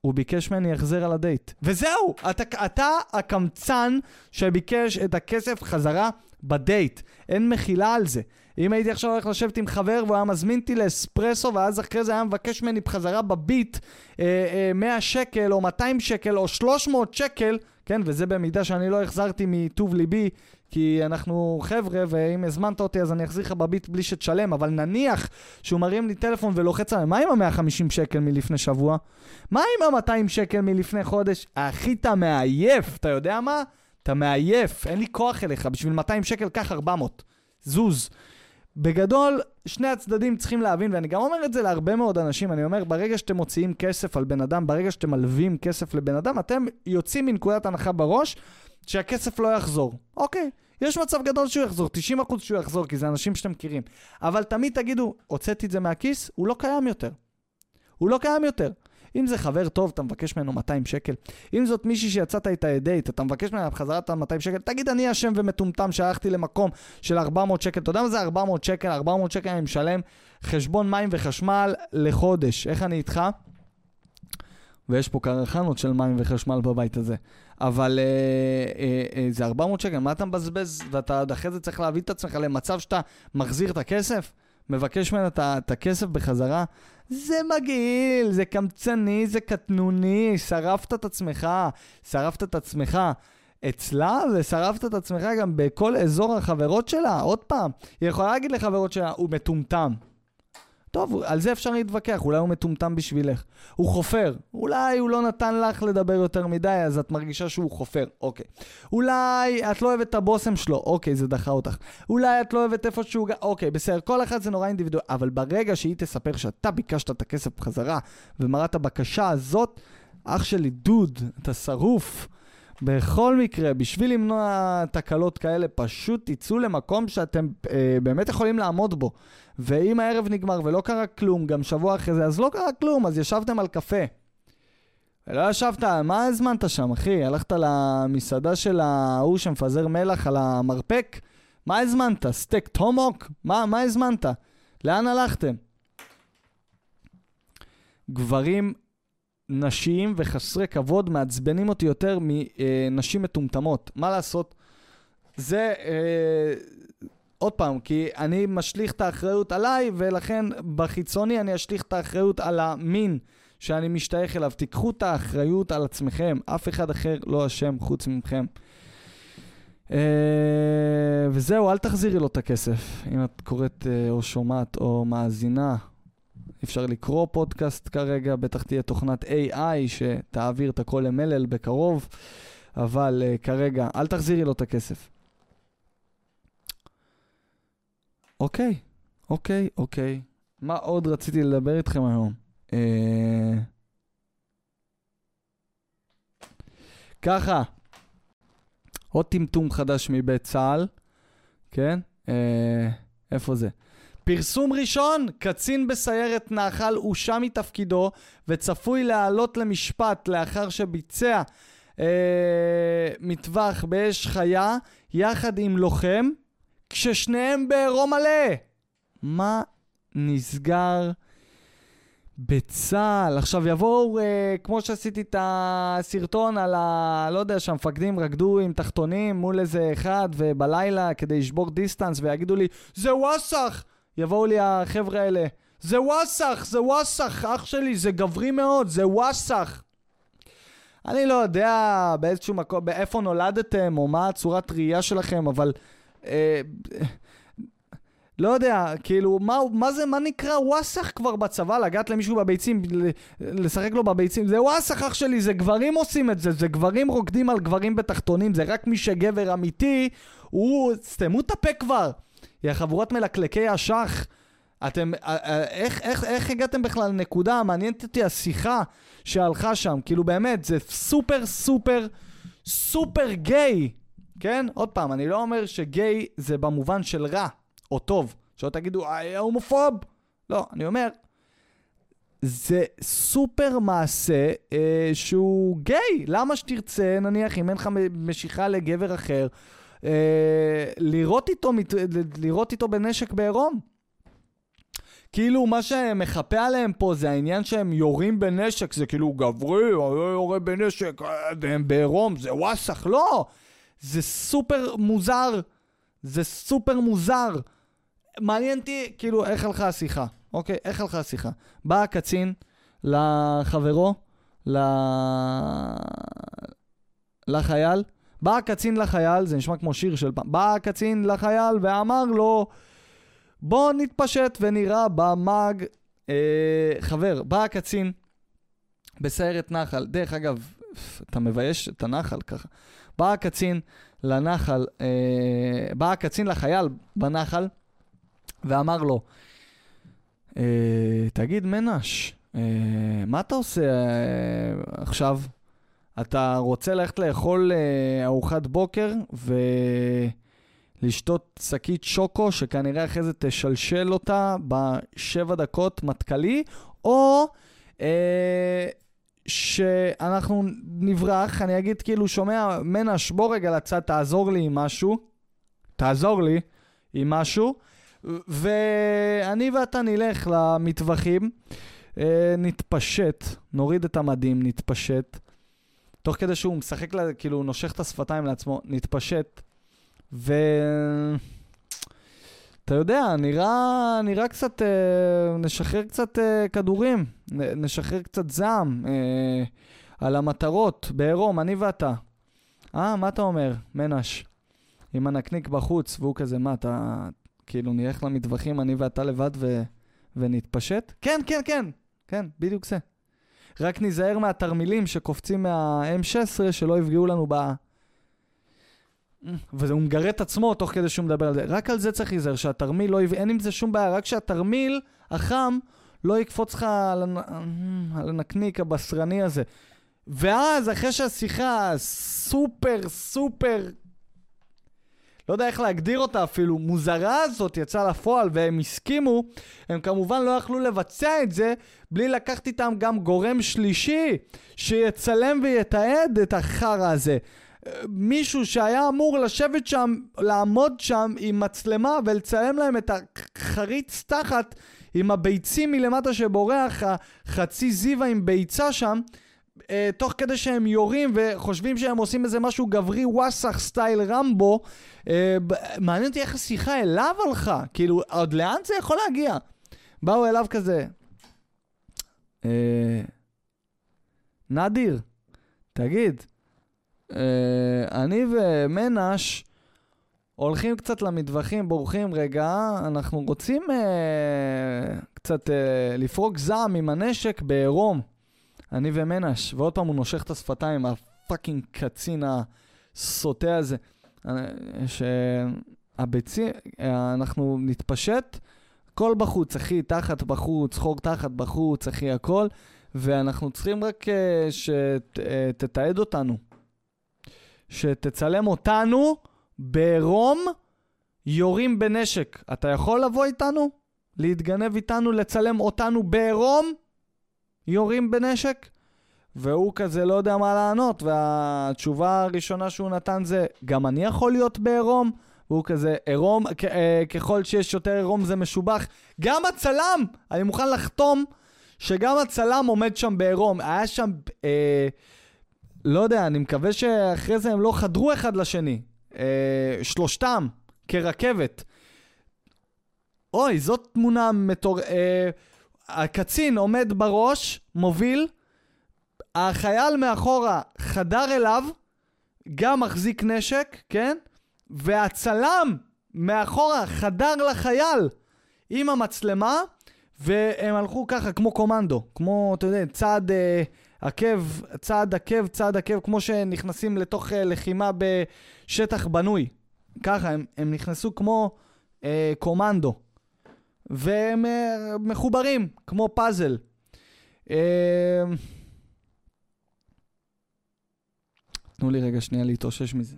הוא ביקש ממני החזר על הדייט. וזהו! אתה, אתה הקמצן שביקש את הכסף חזרה בדייט. אין מחילה על זה. אם הייתי עכשיו הולך לשבת עם חבר והוא היה מזמין אותי לאספרסו ואז אחרי זה היה מבקש ממני בחזרה בביט אה, אה, 100 שקל או 200 שקל או 300 שקל, כן, וזה במידה שאני לא החזרתי מטוב ליבי, כי אנחנו חבר'ה, ואם הזמנת אותי אז אני אחזיר לך בביט בלי שתשלם, אבל נניח שהוא מרים לי טלפון ולוחץ עליי, מה עם ה-150 שקל מלפני שבוע? מה עם ה-200 שקל מלפני חודש? אחי, אתה מעייף, אתה יודע מה? אתה מעייף, אין לי כוח אליך, בשביל 200 שקל קח 400. זוז. בגדול, שני הצדדים צריכים להבין, ואני גם אומר את זה להרבה מאוד אנשים, אני אומר, ברגע שאתם מוציאים כסף על בן אדם, ברגע שאתם מלווים כסף לבן אדם, אתם יוצאים מנקודת הנחה בראש שהכסף לא יחזור. אוקיי, יש מצב גדול שהוא יחזור, 90% שהוא יחזור, כי זה אנשים שאתם מכירים. אבל תמיד תגידו, הוצאתי את זה מהכיס, הוא לא קיים יותר. הוא לא קיים יותר. אם זה חבר טוב, אתה מבקש ממנו 200 שקל. אם זאת מישהי שיצאת איתה דייט, אתה מבקש ממנה בחזרה את ה-200 שקל, תגיד, אני אשם ומטומטם שהלכתי למקום של 400 שקל. אתה יודע מה זה 400 שקל? 400 שקל אני משלם חשבון מים וחשמל לחודש. איך אני איתך? ויש פה קרחנות של מים וחשמל בבית הזה. אבל אה, אה, אה, זה 400 שקל, מה אתה מבזבז? ואתה עד אחרי זה צריך להביא את עצמך למצב שאתה מחזיר את הכסף? מבקש ממנו את הכסף בחזרה? זה מגעיל, זה קמצני, זה קטנוני, שרפת את עצמך, שרפת את עצמך. אצלה ושרפת את עצמך גם בכל אזור החברות שלה. עוד פעם, היא יכולה להגיד לחברות שלה, הוא מטומטם. טוב, על זה אפשר להתווכח, אולי הוא מטומטם בשבילך. הוא חופר, אולי הוא לא נתן לך לדבר יותר מדי, אז את מרגישה שהוא חופר, אוקיי. אולי את לא אוהבת את הבושם שלו, אוקיי, זה דחה אותך. אולי את לא אוהבת איפה שהוא... אוקיי, בסדר, כל אחד זה נורא אינדיבידואל, אבל ברגע שהיא תספר שאתה ביקשת את הכסף בחזרה, ומראה את הבקשה הזאת, אח שלי, דוד, אתה שרוף. בכל מקרה, בשביל למנוע תקלות כאלה, פשוט תצאו למקום שאתם אה, באמת יכולים לעמוד בו. ואם הערב נגמר ולא קרה כלום, גם שבוע אחרי זה, אז לא קרה כלום, אז ישבתם על קפה. ולא ישבת, מה הזמנת שם, אחי? הלכת למסעדה של ההוא שמפזר מלח על המרפק? מה הזמנת? סטייק טומוק? מה, מה הזמנת? לאן הלכתם? גברים נשיים וחסרי כבוד מעצבנים אותי יותר מנשים מטומטמות. מה לעשות? זה, אה, עוד פעם, כי אני משליך את האחריות עליי, ולכן בחיצוני אני אשליך את האחריות על המין שאני משתייך אליו. תיקחו את האחריות על עצמכם, אף אחד אחר לא אשם חוץ מכם. Uh, וזהו, אל תחזירי לו את הכסף, אם את קוראת uh, או שומעת או מאזינה. אפשר לקרוא פודקאסט כרגע, בטח תהיה תוכנת AI שתעביר את הכל למלל בקרוב, אבל uh, כרגע, אל תחזירי לו את הכסף. אוקיי, אוקיי, אוקיי. מה עוד רציתי לדבר איתכם היום? אה... ככה, עוד טמטום חדש מבית צה"ל, כן? אה... איפה זה? פרסום ראשון, קצין בסיירת נחל הושע מתפקידו וצפוי לעלות למשפט לאחר שביצע אה, מטווח באש חיה יחד עם לוחם כששניהם בעירום מלא. מה נסגר בצה"ל? עכשיו יבואו, אה, כמו שעשיתי את הסרטון על ה... לא יודע, שהמפקדים רקדו עם תחתונים מול איזה אחד ובלילה כדי לשבור דיסטנס ויגידו לי, זה וואסאח! יבואו לי החבר'ה האלה, זה וואסאח, זה וואסאח, אח שלי, זה גברי מאוד, זה וואסאח. אני לא יודע באיזשהו מקום, באיפה נולדתם או מה הצורת ראייה שלכם, אבל אה, לא יודע, כאילו, מה, מה זה, מה נקרא וואסך כבר בצבא? לגעת למישהו בביצים, לשחק לו בביצים? זה וואסך אח שלי, זה גברים עושים את זה, זה גברים רוקדים על גברים בתחתונים, זה רק מי שגבר אמיתי, הוא... סתמו את הפה כבר. יא חבורת מלקלקי השח. אתם, אה, אה, איך, איך, איך הגעתם בכלל לנקודה? מעניינת אותי השיחה שהלכה שם. כאילו באמת, זה סופר סופר סופר גיי. כן? עוד פעם, אני לא אומר שגיי זה במובן של רע או טוב. שלא תגידו, הומופוב. לא, אני אומר, זה סופר מעשה אה, שהוא גיי. למה שתרצה, נניח, אם אין לך משיכה לגבר אחר, לירות, איתו, לירות איתו בנשק בעירום? כאילו, מה שמחפה עליהם פה זה העניין שהם יורים בנשק, זה כאילו גברי, יורה בנשק, והם בעירום, זה וואסך, לא! זה סופר מוזר. זה סופר מוזר. מעניין אותי, כאילו, איך הלכה השיחה, אוקיי? איך הלכה השיחה? בא הקצין לחברו, ל... לחייל, בא הקצין לחייל, זה נשמע כמו שיר של פעם, בא הקצין לחייל ואמר לו, בוא נתפשט ונראה במאג. אה, חבר, בא הקצין בסיירת נחל, דרך אגב, אתה מבייש את הנחל ככה. בא הקצין לנחל, אה, בא הקצין לחייל בנחל ואמר לו, אה, תגיד מנש, אה, מה אתה עושה אה, עכשיו? אתה רוצה ללכת לאכול אה, ארוחת בוקר ולשתות שקית שוקו, שכנראה אחרי זה תשלשל אותה בשבע דקות מטכלי, או אה, שאנחנו נברח, אני אגיד כאילו, שומע, מנש, בוא רגע לצד, תעזור לי עם משהו. תעזור לי עם משהו. ואני ואתה נלך למטווחים, אה, נתפשט, נוריד את המדים, נתפשט. תוך כדי שהוא משחק, כאילו, נושך את השפתיים לעצמו, נתפשט. ו... אתה יודע, נראה, נראה קצת, אה, נשחרר קצת אה, כדורים, נשחרר קצת זעם אה, על המטרות, בעירום, אני ואתה. אה, מה אתה אומר, מנש? עם הנקניק בחוץ, והוא כזה, מה, אתה, כאילו, נלך למטווחים, אני ואתה לבד ו... ונתפשט? כן, כן, כן, כן, בדיוק זה. רק ניזהר מהתרמילים שקופצים מה-M16, שלא יפגעו לנו ב... והוא מגרה את עצמו תוך כדי שהוא מדבר על זה. רק על זה צריך להיזהר, שהתרמיל לא יביא, אין עם זה שום בעיה, רק שהתרמיל החם לא יקפוץ לך על, הנ... על הנקניק הבשרני הזה. ואז, אחרי שהשיחה סופר סופר, לא יודע איך להגדיר אותה אפילו, מוזרה הזאת יצאה לפועל והם הסכימו, הם כמובן לא יכלו לבצע את זה בלי לקחת איתם גם גורם שלישי שיצלם ויתעד את החרא הזה. מישהו שהיה אמור לשבת שם, לעמוד שם עם מצלמה ולצלם להם את החריץ תחת עם הביצים מלמטה שבורח, החצי זיווה עם ביצה שם, אה, תוך כדי שהם יורים וחושבים שהם עושים איזה משהו גברי וואסאח סטייל רמבו, אה, מעניין אותי איך השיחה אליו הלכה, כאילו, עוד לאן זה יכול להגיע? באו אליו כזה, אה, נדיר, תגיד, אה, אני ומנש הולכים קצת למטווחים, בורחים רגע, אנחנו רוצים אה, קצת אה, לפרוק זעם עם הנשק בעירום. אני ומנש, ועוד פעם הוא נושך את השפתיים, הפאקינג קצין הסוטה הזה. אה, שהביצים, אה, אנחנו נתפשט, הכל בחוץ, אחי, תחת בחוץ, חור תחת בחוץ, אחי, הכל, ואנחנו צריכים רק אה, שתתעד אותנו. שתצלם אותנו בעירום יורים בנשק. אתה יכול לבוא איתנו? להתגנב איתנו, לצלם אותנו בעירום? יורים בנשק? והוא כזה לא יודע מה לענות, והתשובה הראשונה שהוא נתן זה, גם אני יכול להיות בעירום? והוא כזה, עירום, אה, ככל שיש יותר עירום זה משובח. גם הצלם, אני מוכן לחתום שגם הצלם עומד שם בעירום. היה שם... אה, לא יודע, אני מקווה שאחרי זה הם לא חדרו אחד לשני. אה, שלושתם, כרכבת. אוי, זאת תמונה מטור... אה, הקצין עומד בראש, מוביל, החייל מאחורה חדר אליו, גם מחזיק נשק, כן? והצלם מאחורה חדר לחייל עם המצלמה, והם הלכו ככה כמו קומנדו, כמו, אתה יודע, צעד... אה, עקב, צעד עקב, צעד עקב, כמו שנכנסים לתוך uh, לחימה בשטח בנוי. ככה, הם, הם נכנסו כמו uh, קומנדו. והם uh, מחוברים, כמו פאזל. Uh, תנו לי רגע שנייה להתאושש מזה.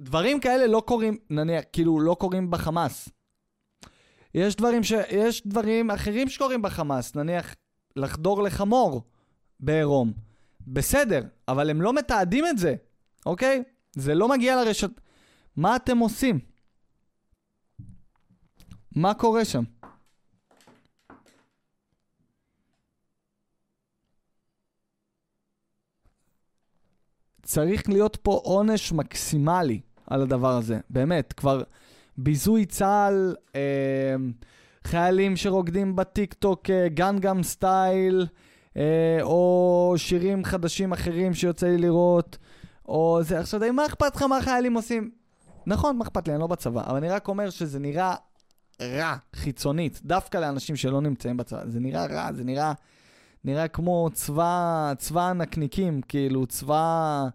דברים כאלה לא קורים, נניח, כאילו, לא קורים בחמאס. יש דברים, ש... יש דברים אחרים שקורים בחמאס, נניח לחדור לחמור בעירום. בסדר, אבל הם לא מתעדים את זה, אוקיי? זה לא מגיע לרשת... מה אתם עושים? מה קורה שם? צריך להיות פה עונש מקסימלי על הדבר הזה, באמת, כבר ביזוי צה"ל, אה, חיילים שרוקדים בטיק טוק אה, גנגאם סטייל, אה, או שירים חדשים אחרים שיוצא לי לראות, או זה, עכשיו, מה אכפת לך מה החיילים עושים? נכון, מה אכפת לי, אני לא בצבא, אבל אני רק אומר שזה נראה רע, חיצונית, דווקא לאנשים שלא נמצאים בצבא. זה נראה רע, זה נראה, נראה כמו צבא, צבא הנקניקים, כאילו, צבא...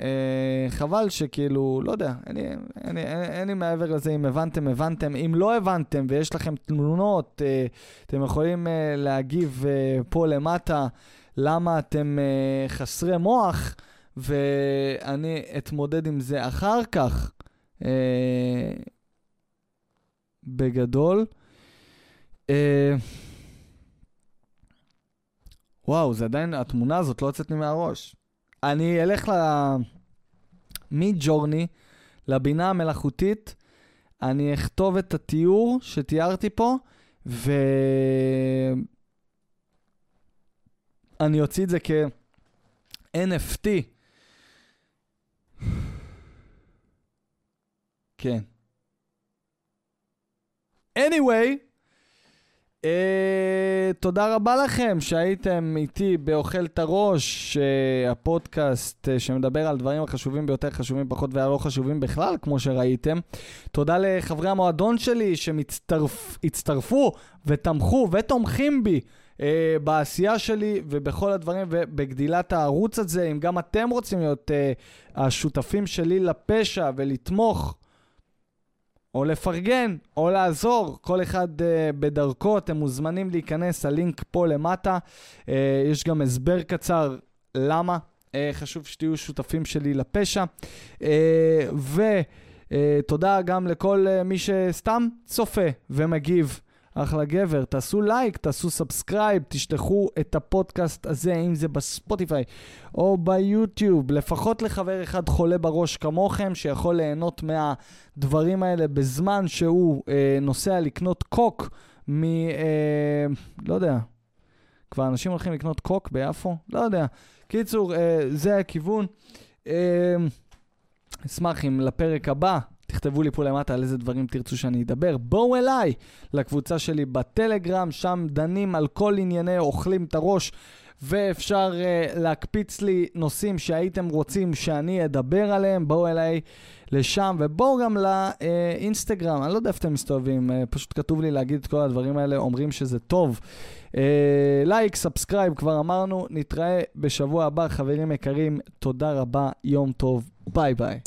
אה, חבל שכאילו, לא יודע, אין לי, מעבר לזה, אם הבנתם, הבנתם. אם לא הבנתם ויש לכם תלונות, אה, אתם יכולים אה, להגיב אה, פה למטה למה אתם אה, חסרי מוח, ואני אתמודד עם זה אחר כך. אה, בגדול. אה, וואו, זה עדיין, התמונה הזאת לא יוצאת לי מהראש. אני אלך ל... מג'ורני לבינה המלאכותית, אני אכתוב את התיאור שתיארתי פה, ו... אני אוציא את זה כ-NFT. כן. anyway, uh, תודה רבה לכם שהייתם איתי באוכל את הראש, uh, הפודקאסט uh, שמדבר על דברים החשובים ביותר, חשובים פחות והלא חשובים בכלל, כמו שראיתם. תודה לחברי המועדון שלי שהצטרפו ותמכו ותומכים בי. Uh, בעשייה שלי ובכל הדברים ובגדילת הערוץ הזה. אם גם אתם רוצים להיות uh, השותפים שלי לפשע ולתמוך או לפרגן, או לעזור, כל אחד אה, בדרכו, אתם מוזמנים להיכנס, הלינק פה למטה. אה, יש גם הסבר קצר למה אה, חשוב שתהיו שותפים שלי לפשע. אה, ותודה אה, גם לכל אה, מי שסתם צופה ומגיב. אחלה גבר, תעשו לייק, תעשו subscribe, תשלחו את הפודקאסט הזה, אם זה בספוטיפיי או ביוטיוב, לפחות לחבר אחד חולה בראש כמוכם, שיכול ליהנות מהדברים האלה בזמן שהוא אה, נוסע לקנות קוק מ... אה, לא יודע, כבר אנשים הולכים לקנות קוק ביפו? לא יודע. קיצור, אה, זה הכיוון. אה, אשמח אם לפרק הבא תכתבו לי פה למטה על איזה דברים תרצו שאני אדבר. בואו אליי לקבוצה שלי בטלגרם, שם דנים על כל ענייני אוכלים את הראש. ואפשר uh, להקפיץ לי נושאים שהייתם רוצים שאני אדבר עליהם, בואו אליי לשם, ובואו גם לאינסטגרם, אני לא יודע איפה אתם מסתובבים, uh, פשוט כתוב לי להגיד את כל הדברים האלה, אומרים שזה טוב. לייק, אה, subscribe, כבר אמרנו, נתראה בשבוע הבא, חברים יקרים, תודה רבה, יום טוב, ביי ביי.